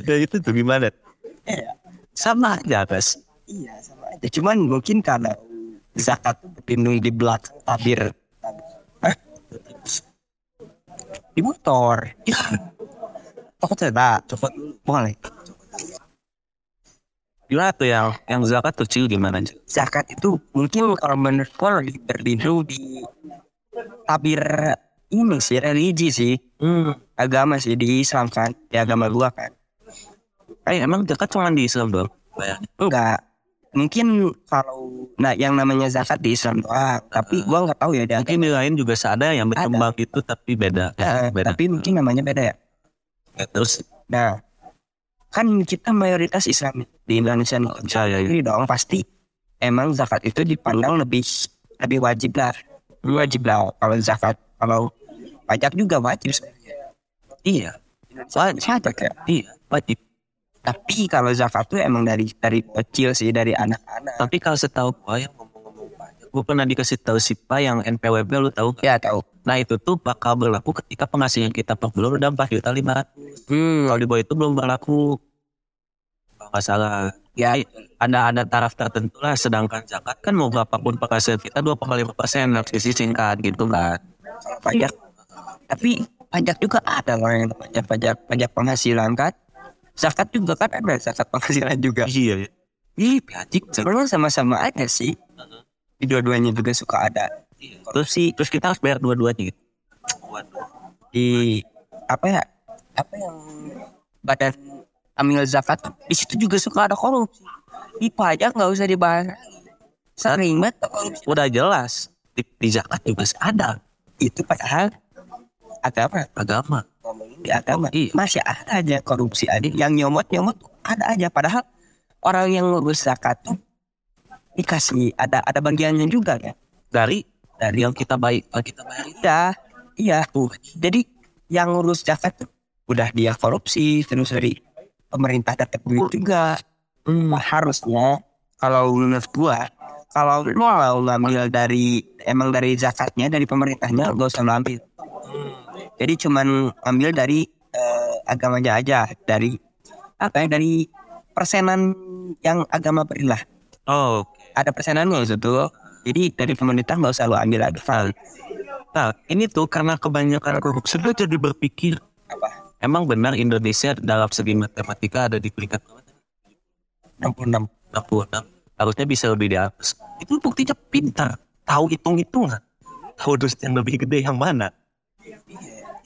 Speaker 2: Dan itu tuh gimana? Sama aja, Bas.
Speaker 4: iya sama aja cuman mungkin karena zakat tuh berlindung di belakang tabir <laughs> di motor Oh, coba
Speaker 2: Coba
Speaker 4: boleh
Speaker 2: gimana tuh yang yang zakat kecil gimana aja?
Speaker 4: zakat itu mungkin kalau menurut gua lebih berlindung di tabir ini sih religi sih. Agama sih di Islam kan di agama gua kan.
Speaker 2: Eh emang zakat cuma di Islam doang?
Speaker 4: Enggak. Mungkin kalau nah yang namanya zakat di Islam doang tapi gua nggak tahu ya
Speaker 2: Mungkin di lain juga ada yang berkembang itu tapi beda.
Speaker 4: Eh,
Speaker 2: beda.
Speaker 4: tapi mungkin namanya beda ya.
Speaker 2: Ya, terus
Speaker 4: nah kan kita mayoritas Islam di Indonesia nih.
Speaker 2: Percaya ya.
Speaker 4: Jadi dong pasti. Emang zakat itu dipandang lebih lebih wajib lah. Wajib lah kalau zakat kalau pajak juga wajib sebenarnya.
Speaker 2: Iya. Wajib.
Speaker 4: pajak ya
Speaker 2: Iya, wajib.
Speaker 4: tapi kalau zakat tuh emang dari dari kecil sih dari anak-anak
Speaker 2: Tapi kalau setahu gua yang ngomong-ngomong pajak, gua pernah dikasih tahu SIPA yang NPWP lu tahu
Speaker 4: ya tahu
Speaker 2: Nah itu tuh bakal berlaku ketika penghasilan kita per bulan udah 4 juta 500.
Speaker 4: hmm
Speaker 2: Kalau di bawah itu belum berlaku. Nggak salah.
Speaker 4: ya
Speaker 2: Ada ada taraf tertentu lah. Sedangkan zakat kan mau berapapun penghasilan kita 2,5 persen harus disisihkan gitu kan.
Speaker 4: pajak tapi pajak juga ada loh yang pajak pajak pajak penghasilan kan zakat juga kan ada zakat penghasilan juga
Speaker 2: Iya. ya.
Speaker 4: Ih, berarti sebenarnya sama-sama aja sih. Di dua-duanya juga suka ada.
Speaker 2: Terus sih, terus kita harus bayar dua-duanya. gitu.
Speaker 4: Di apa ya? Apa yang badan amil zakat di situ juga suka ada korupsi. Di pajak nggak usah dibayar. Sering banget.
Speaker 2: Udah jelas. Di, di zakat juga ada
Speaker 4: Itu padahal agama
Speaker 2: agama.
Speaker 4: di agama
Speaker 2: Iya.
Speaker 4: masih ada aja korupsi ada yang nyomot nyomot ada aja padahal orang yang ngurus zakat tuh dikasih ada ada bagiannya juga ya
Speaker 2: Dari dari yang kita baik, kita bayar itu.
Speaker 4: Iya, iya tuh. Jadi yang ngurus zakat tuh udah dia korupsi terus dari pemerintah dapat duit juga. Hmm, harusnya kalau menurut gua kalau lu mau ngambil dari emang dari zakatnya dari pemerintahnya gak usah lu ambil. Jadi cuman ambil dari eh, agamanya aja dari apa ya dari persenan yang agama berilah
Speaker 2: Oh,
Speaker 4: ada persenannya itu jadi dari pemerintah nggak usah lu ambil lagi
Speaker 2: Nah, ini tuh karena kebanyakan korupsi gue jadi berpikir
Speaker 4: apa
Speaker 2: emang benar Indonesia dalam segi matematika ada di peringkat berapa?
Speaker 4: 66
Speaker 2: 66. Harusnya bisa lebih di atas. Itu buktinya pintar, tahu hitung-hitungan. Tahu dus yang lebih gede yang mana.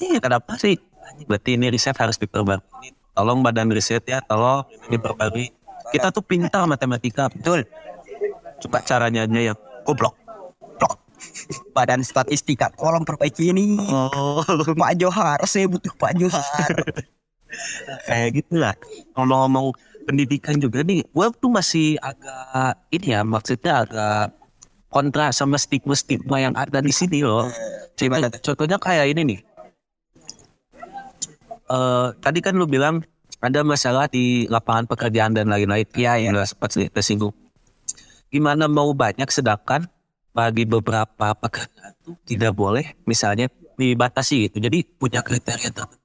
Speaker 2: Iya, kenapa sih? Berarti ini riset harus diperbarui. Tolong badan riset ya, tolong diperbarui. Kita tuh pintar matematika, betul. Coba caranya aja yang goblok. Blok.
Speaker 4: badan statistika tolong perbaiki ini
Speaker 2: Oh,
Speaker 4: Pak Johar saya butuh Pak Johar <laughs>
Speaker 2: kayak gitu lah. Ngomong-ngomong pendidikan juga nih, gue tuh masih agak ini ya, maksudnya agak kontra sama stigma-stigma yang ada di sini loh.
Speaker 4: Gimana tuh?
Speaker 2: Contohnya kayak ini nih. Eh tadi kan lu bilang ada masalah di lapangan pekerjaan dan lain-lain. Iya, ya. Udah sempat tersinggung. Gimana mau banyak sedangkan bagi beberapa pekerjaan tuh tidak boleh misalnya dibatasi gitu. Jadi punya kriteria tertentu.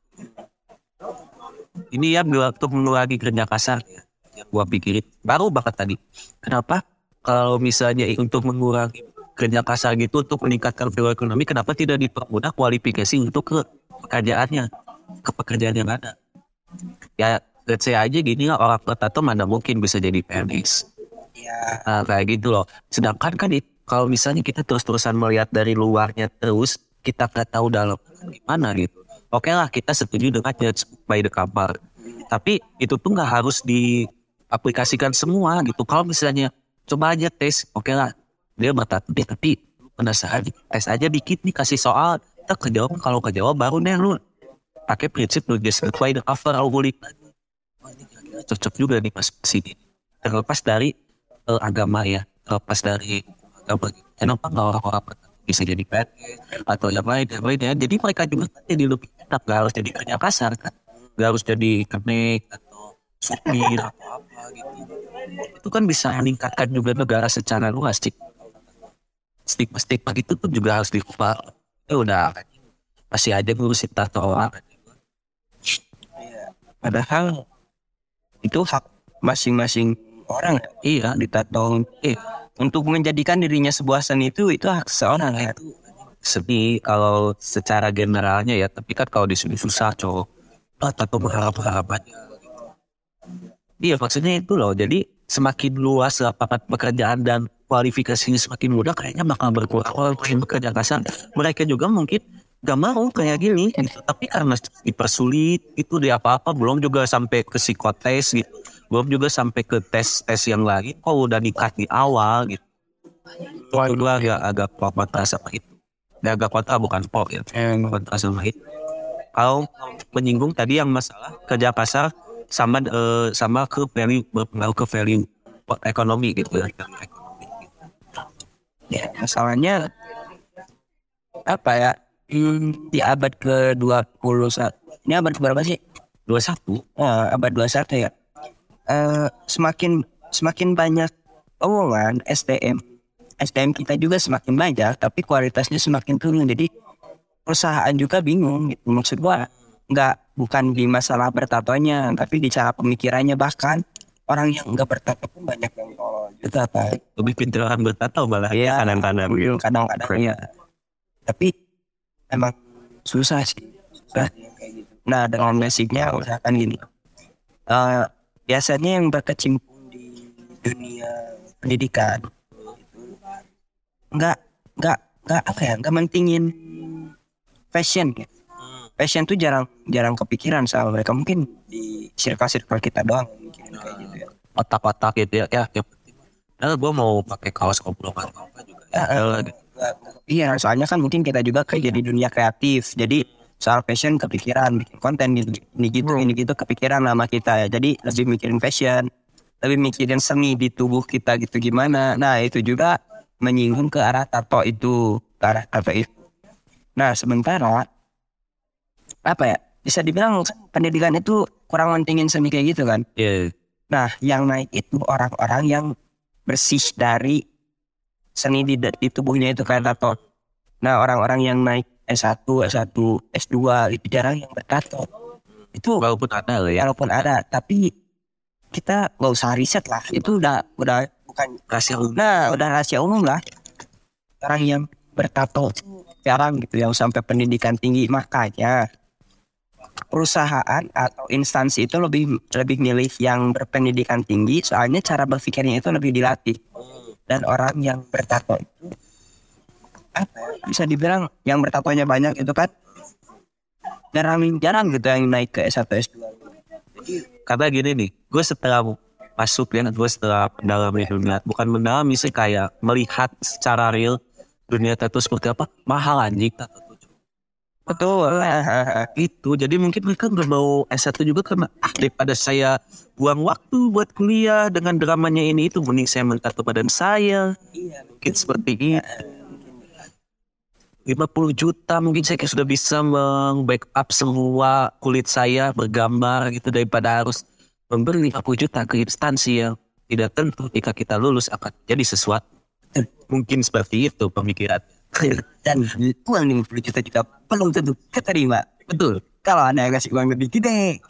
Speaker 2: Ini ya waktu mengurangi kerja kasar ya, yang gua pikirin baru banget tadi. Kenapa? Kalau misalnya untuk mengurangi kerja kasar gitu untuk meningkatkan value ekonomi, kenapa tidak dipermudah kualifikasi untuk ke pekerjaannya, ke pekerjaan yang ada? Ya, let's say aja gini lah orang tuh mana mungkin bisa jadi PNS.
Speaker 4: ya
Speaker 2: Nah, kayak gitu loh. Sedangkan kan kalau misalnya kita terus-terusan melihat dari luarnya terus, kita nggak tahu dalam gimana gitu. Oke lah, kita setuju dengan judge by the cover. Tapi itu tuh nggak harus diaplikasikan semua gitu. Kalau misalnya coba aja tes, oke lah, dia bertatu deh, tapi penasaran, tes aja dikit nih kasih soal. Kita kejawab, kalau kejawab baru deh lu pakai prinsip by the cover, kulik. Wah, ini cocok juga nih pas sini. Terlepas dari eh, agama ya terlepas dari agama. Kenapa nggak orang-orang bisa jadi PNS atau yang lain yang lain ya? Jadi mereka juga jadi lebih enak nggak harus jadi kerja kasar kan? Nggak harus jadi kenik atau supir atau apa gitu. Itu kan bisa meningkatkan juga negara secara luas sih stigma stigma gitu tuh juga harus diubah. Ya udah masih aja ngurusin tato orang
Speaker 4: padahal itu hak masing-masing orang. Iya ditato eh untuk menjadikan dirinya sebuah seni itu itu hak seorang ya.
Speaker 2: Seni kalau secara generalnya ya. Tapi kan kalau di sini susah cowok. Ah, tato berharap aja iya maksudnya itu loh. Jadi semakin luas lapangan pekerjaan dan kualifikasinya semakin mudah kayaknya bakal berkurang. Orang yang bekerja kasar mereka juga mungkin gak mau kayak gini gitu. tapi karena dipersulit itu di apa-apa belum juga sampai ke psikotes gitu belum juga sampai ke tes-tes yang lain kok udah nikah di awal gitu Wah, gue agak agak kontra sama itu. Ya, agak kontra bukan pop ya. Kontra sama itu. Kalau menyinggung tadi yang masalah kerja kasar sama eh, sama ke value berpengaruh ke value ekonomi gitu ya.
Speaker 4: ya masalahnya apa ya hmm, di abad ke 21 ini abad berapa sih?
Speaker 2: Dua satu.
Speaker 4: Eh, abad 21 ya? Eh, semakin semakin banyak omongan SDM SDM kita juga semakin banyak tapi kualitasnya semakin turun. Jadi perusahaan juga bingung gitu. Maksud gua nggak bukan di masalah bertatonya tapi di cara pemikirannya. Bahkan orang yang nggak bertato pun banyak yang tolol apa
Speaker 2: Lebih pintaran bertato malah
Speaker 4: Iya.
Speaker 2: ya kadang-kadang.
Speaker 4: kadang-kadang ya tapi emang susah sih susah. nah dengan basicnya usahakan gini eh, biasanya yang berkecimpung di dunia pendidikan nggak nggak nggak apa ya nggak mentingin fashion ya. Fashion tuh jarang jarang kepikiran sama mereka mungkin di circle-circle kita doang mikirin kayak gitu ya.
Speaker 2: otak-otak gitu ya ya penting nah gue mau pakai kaos oblong atau apa juga
Speaker 4: Ya,
Speaker 2: ya,
Speaker 4: Iya, soalnya kan mungkin kita juga kerja di dunia kreatif. Jadi soal fashion kepikiran, bikin konten gitu, ini gitu, ini gitu kepikiran sama kita ya. Jadi lebih mikirin fashion, lebih mikirin seni di tubuh kita gitu gimana. Nah itu juga menyinggung ke arah tato itu, ke arah tato itu. Nah sementara apa ya? Bisa dibilang kan pendidikan itu kurang mentingin seni kayak gitu kan.
Speaker 2: Iya.
Speaker 4: Nah, yang naik itu orang-orang yang bersih dari seni di, di tubuhnya itu tato. Nah, orang-orang yang naik S1, S1, S2 itu jarang yang bertato. Itu
Speaker 2: walaupun ada lah ya
Speaker 4: walaupun ada, tapi kita nggak usah riset lah. Itu udah udah bukan
Speaker 2: rahasia umum
Speaker 4: nah udah rahasia umum lah. Orang yang bertato jarang gitu yang sampai pendidikan tinggi makanya perusahaan atau instansi itu lebih lebih milih yang berpendidikan tinggi soalnya cara berpikirnya itu lebih dilatih dan orang yang bertato itu ya, bisa dibilang yang bertatonya banyak itu kan jarang jarang gitu yang naik ke S1 S2
Speaker 2: karena gini nih gue setelah masuk ya gue setelah mendalami dunia bukan mendalami sih kayak melihat secara real dunia tato seperti apa mahal anjing tato.
Speaker 4: Betul. <laughs>
Speaker 2: Itu. Jadi mungkin mereka nggak mau S1 juga karena daripada saya buang waktu buat kuliah dengan dramanya ini itu mending saya mentato badan saya. Mungkin seperti itu. 50 juta mungkin saya sudah bisa meng-backup semua kulit saya bergambar gitu daripada harus memberi 50 juta ke instansi yang tidak tentu jika kita lulus akan jadi sesuatu. Mungkin seperti itu pemikiran. <laughs>
Speaker 4: dan uang 50 juta juga belum tentu keterima
Speaker 2: Betul.
Speaker 4: kalau anda kasih uang lebih gede <laughs>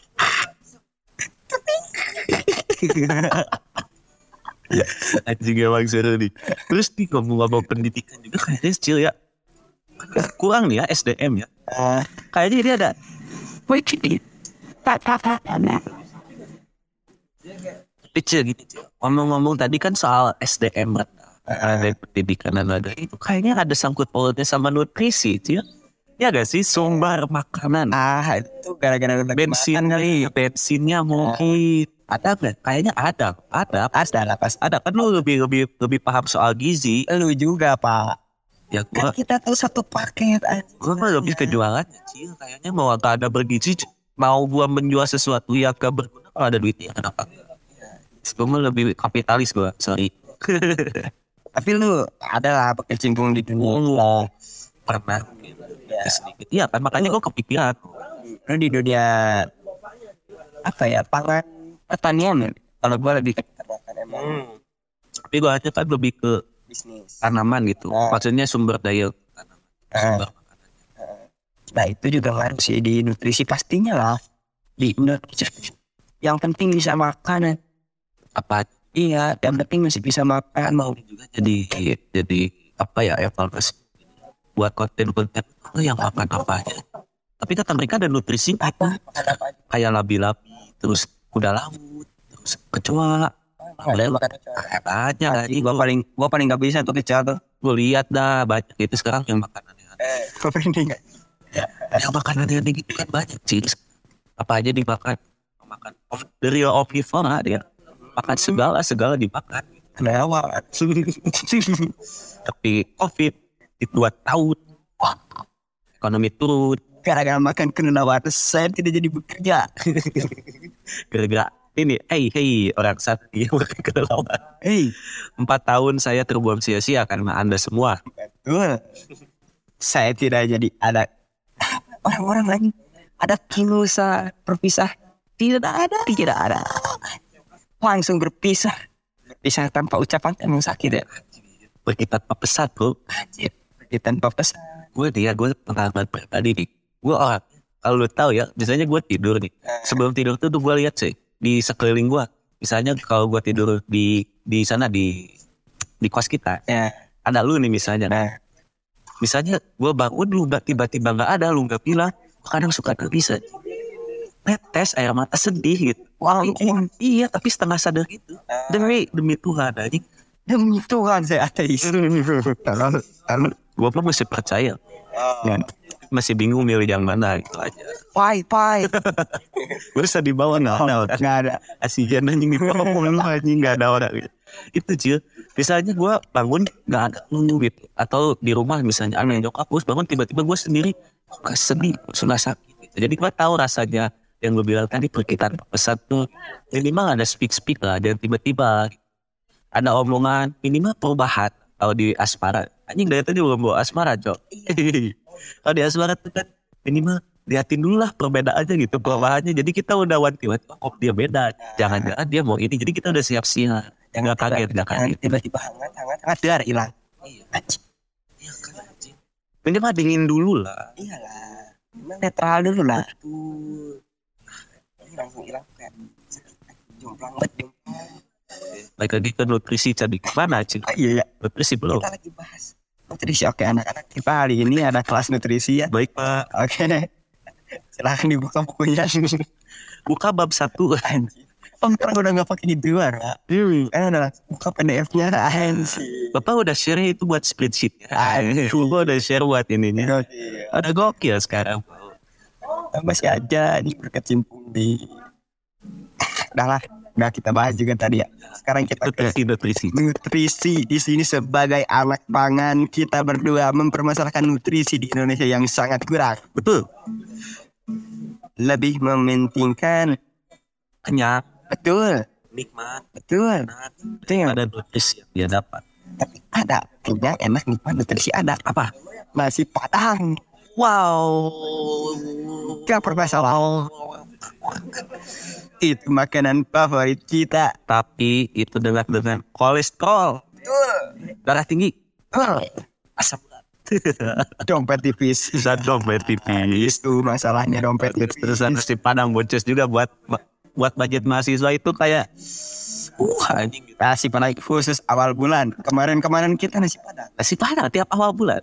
Speaker 2: Anjing emang seru nih. Terus nih ngomong-ngomong pendidikan juga kayaknya kecil ya. Kurang nih ya SDM ya.
Speaker 4: Ah,
Speaker 2: Kayaknya ini ada kecil gitu. Ngomong-ngomong tadi kan soal SDM kan. Ada pendidikan dan ada. Itu kayaknya ada sangkut pautnya sama nutrisi Cil. Ya gak sih? Sumber makanan.
Speaker 4: Ah itu gara-gara
Speaker 2: bensin kali bensinnya mungkin. Ada nggak? Kayaknya ada. Ada.
Speaker 4: Ada lah pas
Speaker 2: ada. Kan lu lebih lebih lebih paham soal gizi.
Speaker 4: Lu juga pak.
Speaker 2: Ya
Speaker 4: kan
Speaker 2: gua
Speaker 4: kita tuh satu paket aja.
Speaker 2: Gua mah lebih ke jualan kecil kayaknya mau tak ada bergizi mau gua menjual sesuatu yang gak berguna kalau ada duitnya kenapa? Gua mah lebih kapitalis gua sorry <laughs>
Speaker 4: tapi lu ada lah berkecimpung di dunia
Speaker 2: oh, pernah ya. sedikit. Iya kan makanya gua kepikiran.
Speaker 4: Lu di dunia apa ya pangan pertanian ya? kalau gua lebih ke peternakan emang.
Speaker 2: Tapi gua aja kan lebih ke
Speaker 4: bisnis.
Speaker 2: tanaman gitu.
Speaker 4: Oh.
Speaker 2: maksudnya sumber daya tanaman.
Speaker 4: Ah.
Speaker 2: sumber
Speaker 4: nah itu juga ngaruh sih di nutrisi pastinya lah. Di nutrisi yang penting bisa makan
Speaker 2: apa
Speaker 4: iya yang penting masih bisa makan mau
Speaker 2: juga jadi jadi apa ya evaluasi buat konten-konten oh, yang makan apa aja tapi kata mereka ada nutrisi apa? Kayak labi-labi terus kuda laut terus kecoa
Speaker 4: Boleh makan
Speaker 2: banyak lagi.
Speaker 4: gua paling gua paling nggak bisa tuh kecil tuh.
Speaker 2: Gue lihat dah banyak itu sekarang yang
Speaker 4: gua paling nggak.
Speaker 2: Yang makanannya aneh gitu kan banyak sih. Apa aja dimakan? Makan the real omnivore dia makan segala segala dimakan.
Speaker 4: Lewat <laughs>
Speaker 2: tapi covid di dua tahun wah ekonomi turun.
Speaker 4: Gara-gara makan kelelawar saya tidak jadi bekerja. <laughs>
Speaker 2: Gara-gara ini hey hey orang sakti yang <laughs> makan kelelawar
Speaker 4: hei
Speaker 2: empat tahun saya terbuang sia-sia karena anda semua.
Speaker 4: Betul. Saya tidak jadi ada orang-orang lain. Ada kilusa berpisah tidak ada. Tidak ada langsung berpisah. Berpisah tanpa ucapan emang sakit ya?
Speaker 2: Pergi tanpa pesan bro.
Speaker 4: Anjir, pergi tanpa pesan.
Speaker 2: Gue dia gue pengalaman pribadi nih. Gue orang kalau lu tahu ya biasanya gue tidur nih. Sebelum tidur tuh tuh gue lihat sih di sekeliling gue misalnya kalau gue tidur di di sana di di kos kita
Speaker 4: ya.
Speaker 2: ada lu nih misalnya.
Speaker 4: Nah.
Speaker 2: Misalnya gue bangun lu tiba-tiba nggak ada lu nggak bilang kadang suka nggak bisa netes air mata sedih gitu. Wow, iya tapi setengah sadar gitu. Demi demi Tuhan anjing.
Speaker 4: Demi Tuhan saya ateis.
Speaker 2: Gue pun masih percaya. Ya, masih bingung milih yang mana gitu aja.
Speaker 4: Pai, pai. <laughs>
Speaker 2: Gue bisa di bawah nggak ada.
Speaker 4: Nggak ada.
Speaker 2: Asian anjing di bawah memang anjing nggak ada orang gitu. Itu cuy. Misalnya gue bangun nggak ada lu gitu. Atau di rumah misalnya aneh nyokap gue bangun tiba-tiba gue sendiri gak sedih, sudah sakit. Gitu. Jadi gue tahu rasanya yang gue bilang tadi perkitan pesat tuh minimal ada speak speak lah dan tiba-tiba ada omongan minimal perubahan. Kalau di asmara anjing dari tadi belum bawa asmara cok. <laughs> Kalau di asmara tuh kan minimal liatin dulu lah perbedaannya gitu perubahannya. Jadi kita udah wanti-wanti oh dia beda? Jangan-jangan dia mau ini. Jadi kita udah siap-siap nggak kaget nggak kaget.
Speaker 4: Tiba-tiba hangat, hangat, hangat, dar hilang. Anjing.
Speaker 2: minimal dingin dulu lah.
Speaker 4: Iyalah. Netral dulu lah. Langsung hilang kayak jomplang banget. jomplang.
Speaker 2: baik lagi ke nutrisi jadi mana sih
Speaker 4: Ah, Iya, iya.
Speaker 2: nutrisi belum
Speaker 4: Kita lagi bahas nutrisi. Oke, anak-anak kita hari ini ada kelas nutrisi ya.
Speaker 2: baik pak
Speaker 4: Oke deh. Silahkan dibuka bukunya.
Speaker 2: buka bab satu.
Speaker 4: Om terang udah gak pakai di luar ya. Kan ada buka PDF-nya.
Speaker 2: Bapak udah share itu buat spreadsheet ya. Bapak udah share buat ininya. Ada gokil sekarang.
Speaker 4: Masih aja ini berkecimpung di Udah lah, udah kita bahas juga tadi ya. Sekarang kita ke
Speaker 2: Nutrisi, nutrisi.
Speaker 4: nutrisi di sini sebagai anak pangan kita berdua mempermasalahkan nutrisi di Indonesia yang sangat kurang.
Speaker 2: Betul.
Speaker 4: Lebih mementingkan
Speaker 2: Kenyang,
Speaker 4: betul,
Speaker 2: nikmat,
Speaker 4: betul. Itu yang
Speaker 2: Ada nutrisi yang dia dapat.
Speaker 4: tapi ada kenyang enak nikmat nutrisi ada
Speaker 2: Apa?
Speaker 4: nasi padang
Speaker 2: Wow.
Speaker 4: gak permasalahan itu makanan favorit kita.
Speaker 2: Tapi itu dengan dengan kolesterol, darah tinggi, asam <laughs>
Speaker 4: dompet tipis.
Speaker 2: Bisa dompet tipis.
Speaker 4: itu masalahnya dompet tipis.
Speaker 2: Terus nasi padang boncos juga buat buat budget mahasiswa itu kayak uh anjing.
Speaker 4: Nasi padang khusus awal bulan. Kemarin-kemarin kita nasi padang.
Speaker 2: Nasi padang tiap awal bulan.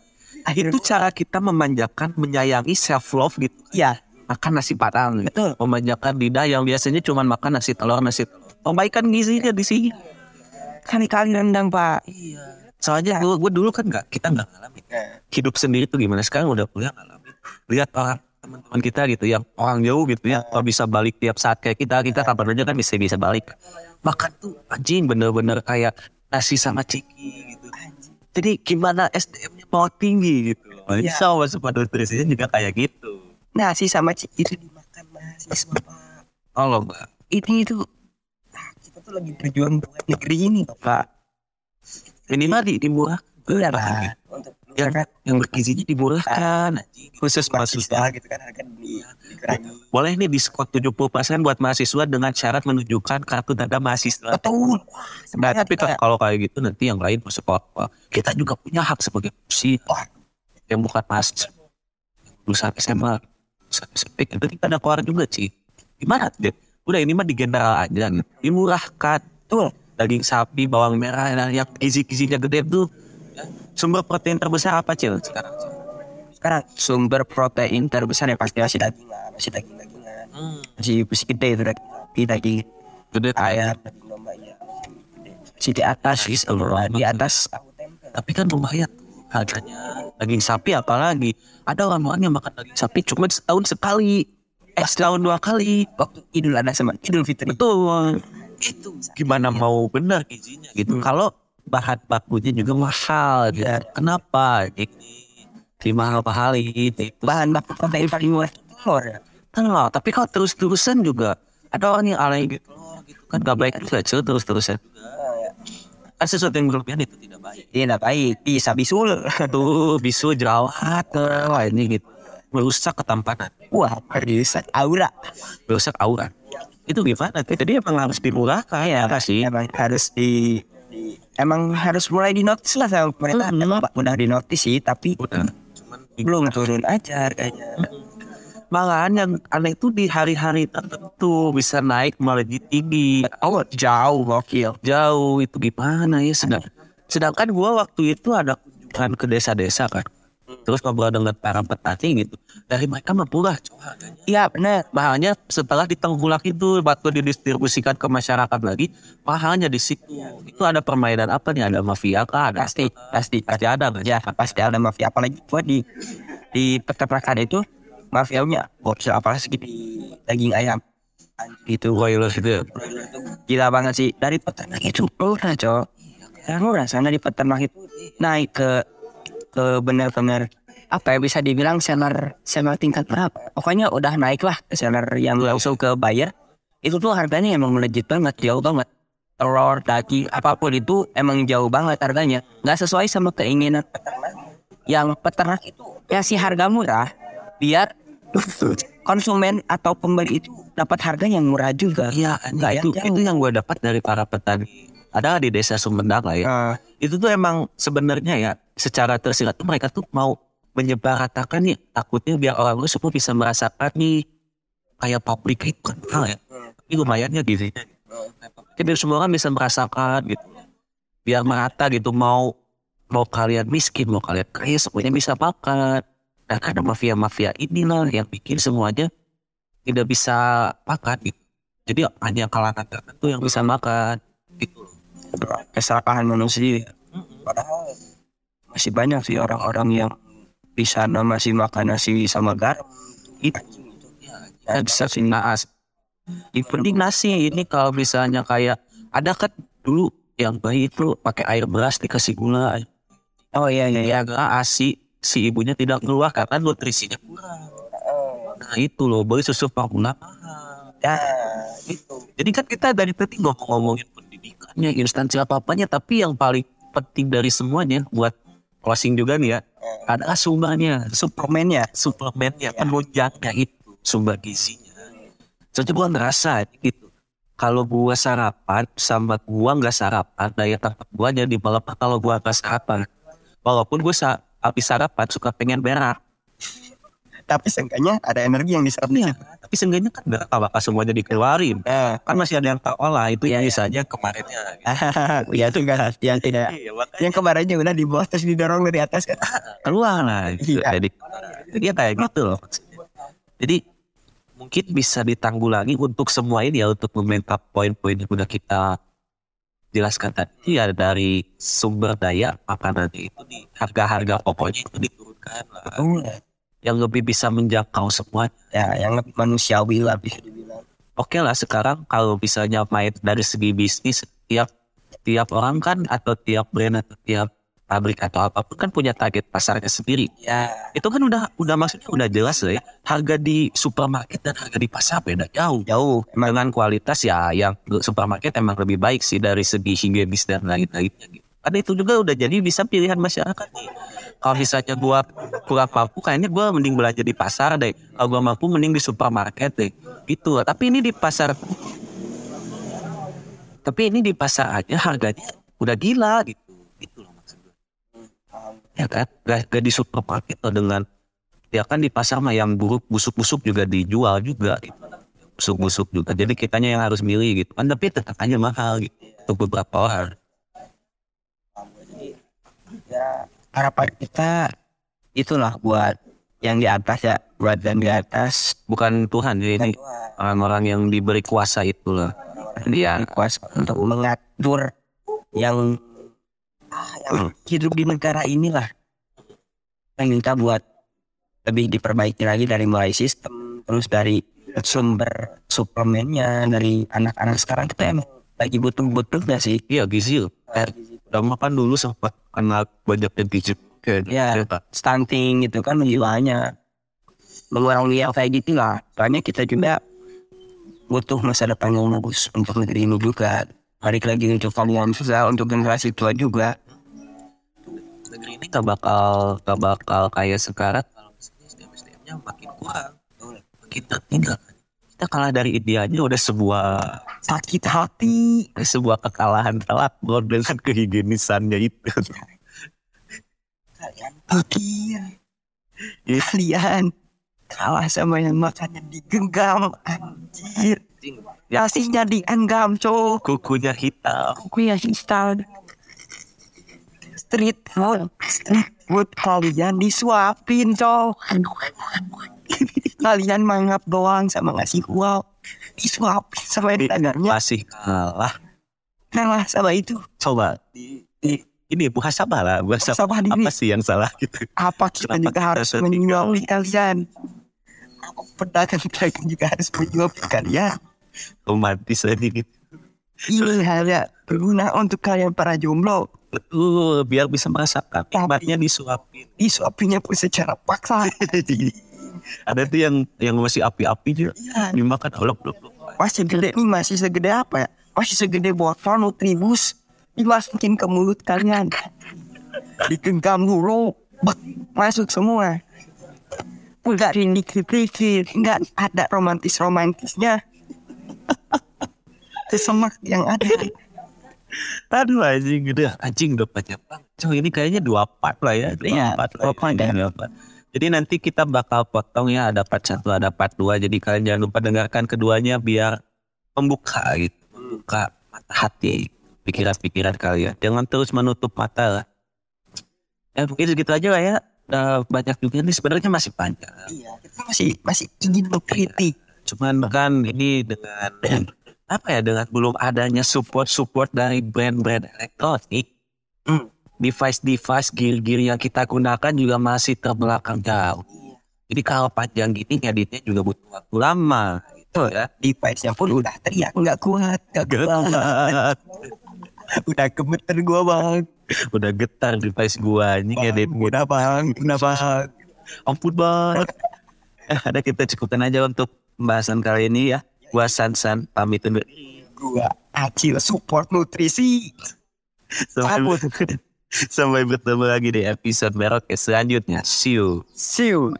Speaker 2: Itu cara kita memanjakan, menyayangi self love gitu.
Speaker 4: iya
Speaker 2: Makan nasi padang. gitu.
Speaker 4: betul
Speaker 2: Memanjakan lidah yang biasanya cuma makan nasi telur, nasi telur. Perbaikan gizinya di sini.
Speaker 4: kali kali rendang pak
Speaker 2: Soalnya gue, gue dulu kan nggak, kita nggak ngalamin. Hidup sendiri tuh gimana sekarang udah kuliah ngalamin. Lihat orang teman-teman kita gitu yang orang jauh gitu ya, kalau bisa balik tiap saat kayak kita, kita kapan aja kan bisa bisa balik. Makan tuh anjing bener-bener kayak nasi sama ciki gitu. Jadi gimana SDM-nya mau tinggi gitu.
Speaker 4: Iya.
Speaker 2: Insya Allah sepatu nutrisinya juga kayak gitu.
Speaker 4: nasi sama cik itu dimakan mahasiswa pak
Speaker 2: Allah mbak.
Speaker 4: ini itu ah, kita tuh lagi berjuang buat negeri ini pak
Speaker 2: Minimal di dimurah.
Speaker 4: Udah lah untuk
Speaker 2: Yang, yang bergizinya dimurahkan. anjing.
Speaker 4: khusus
Speaker 2: mahasiswa.
Speaker 4: gitu kan harga di dikurangi
Speaker 2: Boleh nih diskon 70% buat mahasiswa dengan syarat menunjukkan kartu tanda mahasiswa.
Speaker 4: betul
Speaker 2: Nah, tapi kan kalau kayak gitu nanti yang lain masuk apa? Kita juga punya hak sebagai si yang bukan mahasiswa. Lulusan SMA, lulusan SMP, itu kita ada keluar juga sih. Gimana tuh? Dek? Udah ini mah di general aja, nih. dimurahkan. Tuh, daging sapi, bawang merah, yang gizi-gizinya gede tuh. Sumber protein terbesar apa cil sekarang?
Speaker 4: sekarang sumber protein terbesar ya pasti masih daging lah masih daging dagingan masih masih gede itu daging daging
Speaker 2: Gede
Speaker 4: ayam daging domba ya masih di atas
Speaker 2: Masih seluruh
Speaker 4: di atas
Speaker 2: Tapi kan lumayan harganya. Daging sapi apalagi. Ada orang-orang yang makan daging sapi cuma setahun sekali. Eh setahun dua kali.
Speaker 4: waktu idul adha sama idul fitri
Speaker 2: Betul. Itu gimana mau benar gizinya gitu. Kalau bahan bakunya juga mahal. Gitu. Kenapa? Ini mahal-mahal itu.
Speaker 4: bahan baku protein paling murah telur ya
Speaker 2: Telur. Tapi kalau terus-terusan juga ada orang yang alay gitu. gitu kan gak baik juga cuy terus-terusan. Kan sesuatu yang berlebihan itu tidak baik.
Speaker 4: tidak baik bisa bisul
Speaker 2: Tuh bisu jerawat. Wah ini gitu. Merusak ketampanan.
Speaker 4: wah merusak aura
Speaker 2: Merusak aura. Itu gimana? Jadi emang harus dimurahkan ya sih.
Speaker 4: emang harus di- emang harus mulai dinotis lah sama pemerintah
Speaker 2: Hmm.
Speaker 4: emang udah dinotis sih tapi
Speaker 2: Udah. Cuman
Speaker 4: belum turun aja harganya
Speaker 2: Malahan yang aneh itu di hari-hari tertentu bisa naik melejit tinggi.
Speaker 4: oh jauh gokil
Speaker 2: Jauh itu gimana ya sedang. Sedangkan gua waktu itu ada kunjungan ke desa-desa kan. Terus ngobrol dengan para petani gitu. Dari mereka murah.
Speaker 4: Iya benar.
Speaker 2: Mahalnya setelah ditengkulak itu waktu didistribusikan ke masyarakat lagi mahalnya di situ. Itu ada permainan apa nih? Ada mafia kah? Ada
Speaker 4: Pasti, pasti,
Speaker 2: pasti ada nggak?
Speaker 4: Ya pasti ada mafia. Apalagi gua di di peternakan itu mafianya gokil apalagi di daging ayam. Gitu
Speaker 2: Broiler ya.
Speaker 4: gila banget sih. Dari peternak itu murah cok yang murah sana di peternak itu naik ke ke benar-benar apa ya bisa dibilang seller seller tingkat berapa? Pokoknya udah naik lah ke seller yang langsung ke buyer. Itu tuh harganya emang melejit banget jauh banget. Telur daging apa pun itu emang jauh banget harganya. Nggak sesuai sama keinginan peternak yang peternak itu. Kasih harga murah biar konsumen atau pembeli itu dapat harga yang murah juga.
Speaker 2: Iya,
Speaker 4: Nggak
Speaker 2: itu
Speaker 4: yang
Speaker 2: itu yang gue dapat dari para petani. Ada di desa Sumedang lah ya.
Speaker 4: Ah.
Speaker 2: Itu tuh emang sebenarnya ya secara tersirat tuh mereka tuh mau menyebaratakan nih takutnya biar orang lu semua bisa merasakan nih kayak pabrik itu kan mahal ya. Tapi lumayannya gitu. Jadi biar semua orang bisa merasakan gitu. Biar merata gitu mau mau kalian miskin mau kalian kaya semuanya bisa makan. Dan ada mafia-mafia inilah yang bikin semuanya tidak bisa makan gitu. Jadi hanya kalangan tertentu yang bisa makan gitu. loh.
Speaker 4: keserakahan manusia padahal masih banyak sih orang-orang yang di sana masih makan nasi sama garam
Speaker 2: Itu ya, bisa sih naas. Yang penting nasi ini kalau misalnya kayak ada kan dulu yang bayi itu pakai air beras dikasih gula.
Speaker 4: oh iya iya iya
Speaker 2: Ya agak asi si ibunya tidak keluar karena nutrisinya kurang. Nah itu loh, bayi susu formula mahal.
Speaker 4: ya
Speaker 2: Gitu. Jadi kan kita dari tadi ngomong-ngomongin pendidikannya, instansi apa-apanya, tapi yang paling penting dari semuanya buat closing juga nih ya, adalah sumbernya,
Speaker 4: suplemennya
Speaker 2: suplemennya, penunjangnya itu, sumber gizinya. Soalnya gua ngerasa gitu, kalau gua sarapan sama gua nggak sarapan, daya tahan gua jadi malah kalau gua nggak sarapan. Walaupun gua sa habis sarapan suka pengen berak.
Speaker 4: Tapi seenggaknya ada energi yang diserap
Speaker 2: Iya, tapi seenggaknya kan berak bakal semuanya dikeluarin.
Speaker 4: eh
Speaker 2: Kan masih ada yang tak olah, itu
Speaker 4: Iya,
Speaker 2: ya
Speaker 4: iya.
Speaker 2: saja kemarinnya. <laughs> gitu.
Speaker 4: ya itu enggak yang tidak
Speaker 2: Iya, makanya
Speaker 4: yang kemarinnya udah di bawah terus didorong dari atas kan <laughs>
Speaker 2: keluar lah gitu.
Speaker 4: Iya.
Speaker 2: Jadi dia kayak gitu loh. Jadi mungkin bisa ditanggulangi untuk semua ini ya untuk meminta poin-poin yang udah kita jelaskan tadi ya dari sumber daya makanan itu di harga-harga pokoknya itu diturunkan lah. Yang lebih bisa menjangkau semua.
Speaker 4: ya yang lebih manusiawi lah bisa dibilang
Speaker 2: Oke lah sekarang kalau misalnya main dari segi bisnis tiap tiap orang kan atau tiap brand atau tiap pabrik atau apa pun kan punya target pasarnya sendiri.
Speaker 4: ya
Speaker 2: itu kan udah udah maksudnya udah jelas lah ya harga di supermarket dan harga di pasar beda jauh
Speaker 4: jauh
Speaker 2: emang dengan kualitas ya yang supermarket emang lebih baik sih dari segi higienis dan lain-lainnya gitu. Karena itu juga udah jadi bisa pilihan masyarakat nih. Kalau misalnya gua kurang mampu, kayaknya gua mending belanja di pasar deh. Kalau gua mampu, mending di supermarket deh. Gitu. Tapi ini di pasar, tapi ini di pasar aja harganya udah gila gitu. Gitu loh maksud gua. Ya kan, gak, gak di supermarket loh dengan ya kan di pasar mah yang buruk busuk-busuk juga dijual juga gitu. busuk-busuk juga jadi kitanya yang harus milih gitu kan tapi tetap aja mahal gitu untuk beberapa orang
Speaker 4: ya harapan kita itulah buat yang di atas ya buat yang di atas.
Speaker 2: Bukan Tuhan jadi ini orang-orang yang diberi kuasa itu loh.
Speaker 4: Dia kuasa untuk mengatur yang, ah, yang hidup di negara inilah. Yang minta buat lebih diperbaiki lagi dari mulai sistem terus dari sumber suplemennya dari anak-anak. Sekarang kita emang lagi butuh-butuhnya sih?
Speaker 2: Iya gizi udah makan dulu sempat kena banyak yang gizi kayak
Speaker 4: ya stunting gitu kan banyak mengurangi yang kayak gitu lah. Soalnya kita juga butuh masa depan yang bagus untuk negeri ini juga. Balik lagi untuk kalian susah untuk generasi tua juga.
Speaker 2: Negeri ini gak bakal gak bakal kayak sekarang. Kalau misalnya SDM SDM-nya makin kurang makin tertinggal kita kalah dari India aja udah sebuah
Speaker 4: sakit hati
Speaker 2: sebuah kekalahan telak dengan kehigienisannya itu.
Speaker 4: Kalian pikir kalian kalah sama yang makannya digenggam anjir. Nasinya dienggam cowok.
Speaker 2: Kukunya hitam.
Speaker 4: Yang hitam. Street food street buat kalian disuapin cowok kalian mangap doang sama ngasih uang disuapin sama dagangannya
Speaker 2: Masih kalah.
Speaker 4: kalah sama itu
Speaker 2: Coba di, di- ini apa lah?
Speaker 4: Muhasabah diri.
Speaker 2: apa sih yang salah gitu?
Speaker 4: apa kita
Speaker 2: Kenapa
Speaker 4: juga
Speaker 2: kita
Speaker 4: harus menyuapi kalian pedagang-pedagang juga harus menyuapi kalian
Speaker 2: Romantis aja gitu.
Speaker 4: ini hanya berguna untuk kalian para jomblo
Speaker 2: Betul, biar bisa merasakan nikmatnya disuapin.
Speaker 4: disuapinya pun secara paksa <laughs>
Speaker 2: Ada tuh yang yang masih api-api juga.
Speaker 4: Iya.
Speaker 2: Dimakan olok olok.
Speaker 4: masih gede nih masih segede apa ya masih segede botol nutribus dimasukin ke mulut kalian digenggam dulu masuk semua nggak rindik-rindik nggak ada romantis-romantisnya <laughs> sesemak yang ada
Speaker 2: Aduh anjing gitu anjing udah banyak banget. Cuma ini kayaknya dua part lah ya. Dua
Speaker 4: Iya,
Speaker 2: part
Speaker 4: dua
Speaker 2: lah.
Speaker 4: part ya.
Speaker 2: Dua part. Jadi nanti kita bakal potong ya ada part satu ada part dua. Jadi kalian jangan lupa dengarkan keduanya biar membuka gitu, membuka mata hati, pikiran-pikiran kalian. Jangan terus menutup mata lah. Ya mungkin segitu aja lah ya. Udah banyak juga nih sebenarnya masih panjang.
Speaker 4: iya kita masih masih ingin mengkritik
Speaker 2: Cuman kan ini dengan apa ya dengan belum adanya support support dari brand-brand elektronik,
Speaker 4: Hmm.
Speaker 2: Device-device gear-gear yang kita gunakan juga masih terbelakang jauh. Jadi kalau panjang gini ngeditnya juga butuh waktu lama. Gitu ya.
Speaker 4: device-nya pun udah teriak nggak kuat nggak kuat udah gemeter gua bang
Speaker 2: Udah getar device gua ini ngedit
Speaker 4: udah bang udah bang
Speaker 2: Ampun banget. Eh, ada kita cukupkan aja untuk pembahasan kali ini ya. Gua San-San pamit undur.
Speaker 4: gua acil support nutrisi
Speaker 2: Sampai, sampai bertemu lagi di episode merok selanjutnya. See you.
Speaker 4: see you